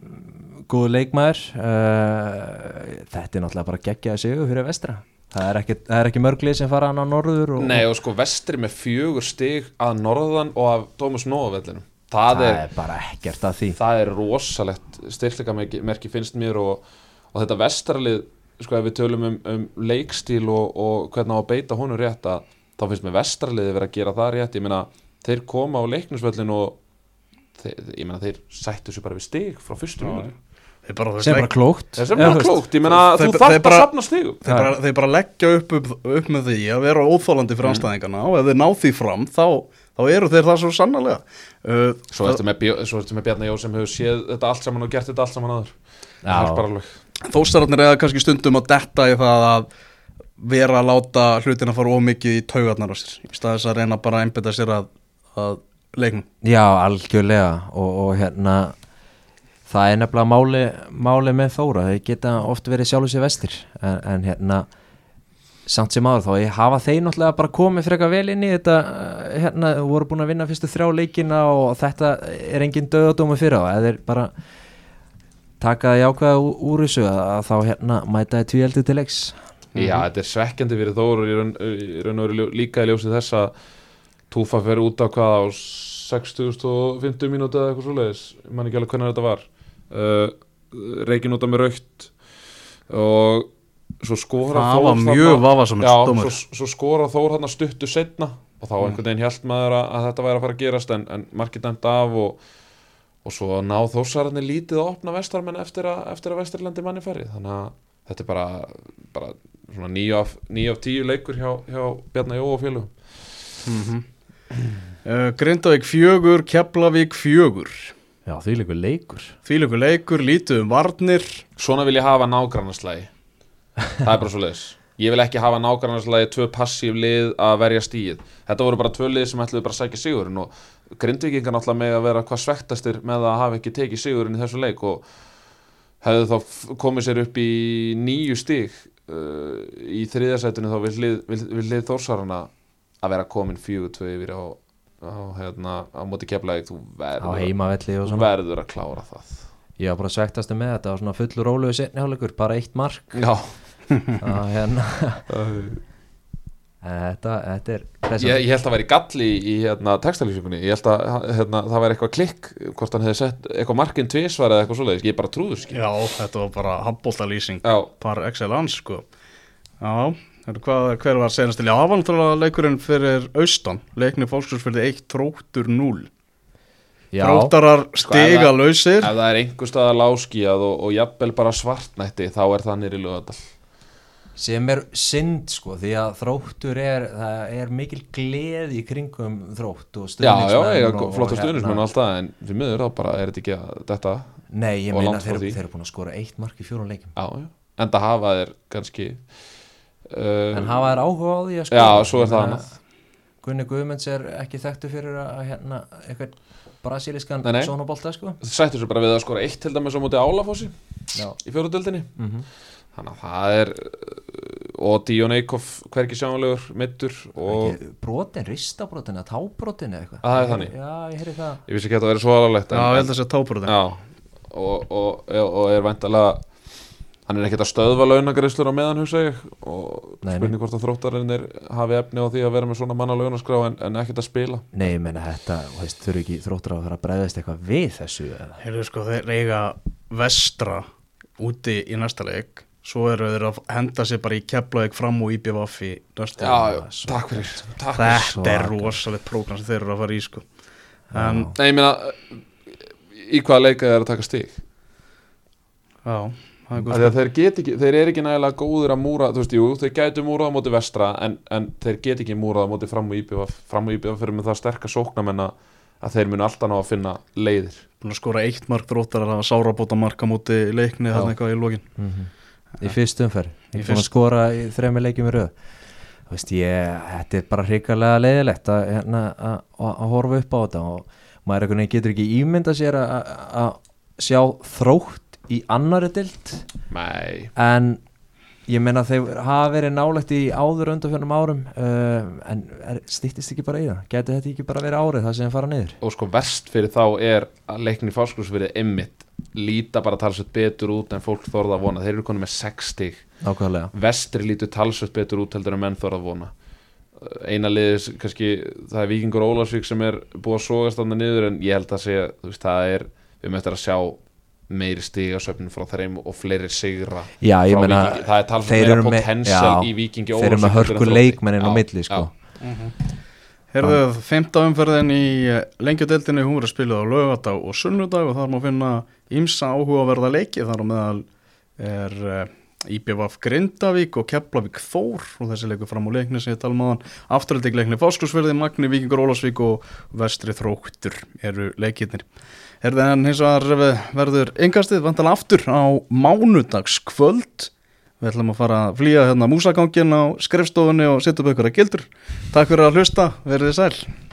góðu leikmaður. Uh, þetta er náttúrulega bara geggjaði sigur fyrir vestra. Það er ekki, það er ekki mörglið sem fara hann á norður og, Nei og sko vestri með fjögur stig að norðan og af Dómus Nóavellinum það, það, er, er, bara ekkert að því. það er rosalegt styrkleikamerki finnst mér og, og þetta vestralið sko ef við tölum um, um leikstíl og, og hvernig á að beita honum rétt að þá finnst mér vestraliði vera að gera það rétt. Ég meina þeir koma á leiknisvöllin og þeir, ég meina þeir sættu sér bara við stig frá fyrstu mínútu. þeir bara, sem bara klókt. Það sem bara klókt, ég meina þú bara- að safna stigum. þeir, bara, þeir bara leggja upp, upp, upp með því að vera óþólandi fyrir anstæðingana og ef þeir ná því fram þá, þá eru þeir það svo sannarlega. Uh, Svo ertu með, með Bjarni Jó sem hefur séð þetta allt saman og gert þetta allt saman aður er Þóstararnir eða kannski stundum að detta í það að vera að láta hlutina fara ómikið í taugarnar á sér. Í staðis að reyna bara að einbytta sér að, að leiknum. Já, algjörlega. Og, og hérna það er nefnilega máli, máli með Þóra. Þeir geta oft verið sjálfur sér vestir. En, en hérna samt sem áður þá ég hafa þeir náttúrulega bara komið frekar vel inn í þetta eh, hérna, voru búin að vinna fyrstu þrjá leikina og þetta er engin döðadómi fyrir á eða þeir bara taka það jákvæða ú- úr þessu að, þá hérna mætaði tvíeldi til leiks. Já, þetta er svekkjandi fyrir Þór í raun, í raun og veru líka í ljósi þess að Túfa fer út á hvað á 6050 mínúti eða eitthvað svoleiðis. Ég man ekki alveg hvernig þetta var uh, Reikin út á með raukt og svo skora Það var mjög vafasamur Já, dómur. svo, svo skora Þór hann stuttu setna og þá Mm. einhvern veginn hjælt maður að, að þetta væri að fara að gerast en, en markið dæmt af og, og svo ná Þórsararnir lítið að opna vestarmenn eftir að, eftir að vestarlandi manni færið þannig að þetta er bara, bara svona 9 af, 9 af 10 leikur hjá, hjá Bjarnar Jó og félugum uh, Grindavík fjögur, Keflavík fjögur Já, því leikur. Leikur Þvílöku leikur, lítið um varnir. Svona vil ég hafa nágrannaslægi Það er bara svo leiðis Ég vil ekki hafa nágrannaslægi tvö passív lið að verja stíð Þetta voru bara tvö lið sem ætluðu bara að sækja sigurinn og Grindvíkingar náttúrulega með að vera hvað svektastir með að hafa ekki tekið sigurinn í þessu leik og hefðu þá komið sér upp í nýju stíg uh, í þriðasætinu þá vil lið, lið Þórsarana að vera komin fjögur tvö yfir á, á, hérna, á móti keflaðið þú á verður, heimavelli og þú svona. verður að klára það. Ég var bara svektastu með þetta og svona fullur róluðu setni hálfleikur, bara eitt mark. Já, (laughs) að hérna þetta, þetta er Ég, ég held að það væri galli í hérna, textalýsingunni. Ég held að hérna, það væri eitthvað klikk Hvort hann hefði sett eitthvað markinn tvisvar Eða eitthvað svoleiðis, ég bara trúður skil Já, þetta var bara handbóltalýsing par excellence sko. Já, hvað, hver var senast til Já, það var náttúrulega leikurinn fyrir austan. Leikni fólkskursfyrði 1, tróttur 0 Já, Tróttarar Sko, ef stiga það- lausir. ef það er einhver staðar láskíað og, og jafnvel bara svartnætti Þá er það nýri lögadal sem er synd sko því að þróttur er, það er mikil gleð í kringum þrótt og Já, já, stuðningsmenn ég og- er flotta og stuðnismenn hérna- og allt það En við miður þá bara er þetta ekki að þetta Nei, ég meina þeir, þeir eru búin að skora eitt mark í fjórun leikum Já, já, en það hafa þeir kannski uh, en hafa þær áhuga á því að Já, svo er það annað. Gunni Guðmunds er ekki þekktu fyrir að hérna, eitthvað nei. sónabolta sko. Sættu sér bara við að skora eitt til dæmis á móti Álafossi Já, í fjóruðöldinni mm Þannig að það er uh, og Díon Eikhoff hverki sjáanlegur mittur og brotin, ristabrotin eða tábrotin eða eitthvað? Að það er þannig? Já, ég ég vissi ekki að það væri svo alvarlegt Já, ég held að það sé tábrúðin já, og, og, og er væntalega hann er ekkert að stöðva launagreislur á meðan hugsa ég. Og Nei, spurning hvort að þróttarinn er hafi efni á því að vera með svona manna launaskrá en, en ekkert að spila. Nei, ég meina þetta, þú veist, þurfi ekki þróttur að fara að bregðast eitthvað við þessu eða? Heyrðu sko, þeir eiga vestra úti í næsta leik. Svo eru þeir að henda sér bara í Keflavík fram og IBVF í næsta já, leik. já, takk fyrir takk fyrir. Þetta er svaka. rosalegt prógram sem þeir eru að fara í sko. En, Nei, ég meina í hvaða leika er að taka stig? Já, er þeir ekki, þeir eru ekki nægilega góður að múra, þú veist, jú, þeir gætu múrað á móti vestra en, en þeir get ekki múrað á móti fram og íbjöfa, fram og íbjöfa fyrir með það sterkar sóknamenn að að þeir munu alltaf ná að finna leiðir. Búin að skora eitt mark dróttar að hafa sárabóta marka múti leikni þarna eitthvað í lokin. Mm Í fyrst umferð, ég fyrst- að skora í þremi leikjum í röð. Þú veist, ég, þetta er bara hrikalega leiðilegt að, hérna, að, að, að horfa upp á þetta og maður getur ekki ímynda sér að, að- að sjá þrótt í annari dild Nei, en ég meina þeir hafa verið nálægt í áður undanfjörnum árum uh, en er, stýttist ekki bara í það? Geti þetta ekki bara verið árið það sem fara niður? Og sko verst fyrir þá er að leikni fáskurs verið emmitt líta bara talsveit betur út en fólk þorða að vona, þeir eru konið með 6 stig. Nákvæmlega. Vestri lítur talsveit betur út heldur en menn þorða að vona. Eina liðis, kannski það er Víkingur Ólarsvík sem er búið að sogast þarna niður en ég held að segja, þú veist, það er við möttum að sjá meiri stiga söfnum frá þeim og fleiri sigra já ég frá meina Víkingi. það er þeir meira já, í Víkingi þeir eru með hörku leikmennin á milli sko já. Herðu, femta umferðin í lengjudeldinni, hún verður spiluð á lögadag og sunnudag og þar má finna ímsa áhugaverða leiki, þar á meðal er uh, IBVF Grindavík og Keflavík Þór og þessi leikur fram á leikni sem ég tala maðan afturhaldig leikni Fáskursverði, Magni, Víkingur Ólafsvík og Vestri Þróttur eru leikirnir. Herðu, en hins vegar verður yngastið vantala aftur á mánudags kvöld Við ætlum að fara að flýja hérna músagangin á skrifstofunni og setja upp ykkur að gildur. Takk fyrir að hlusta, verið þið sæl.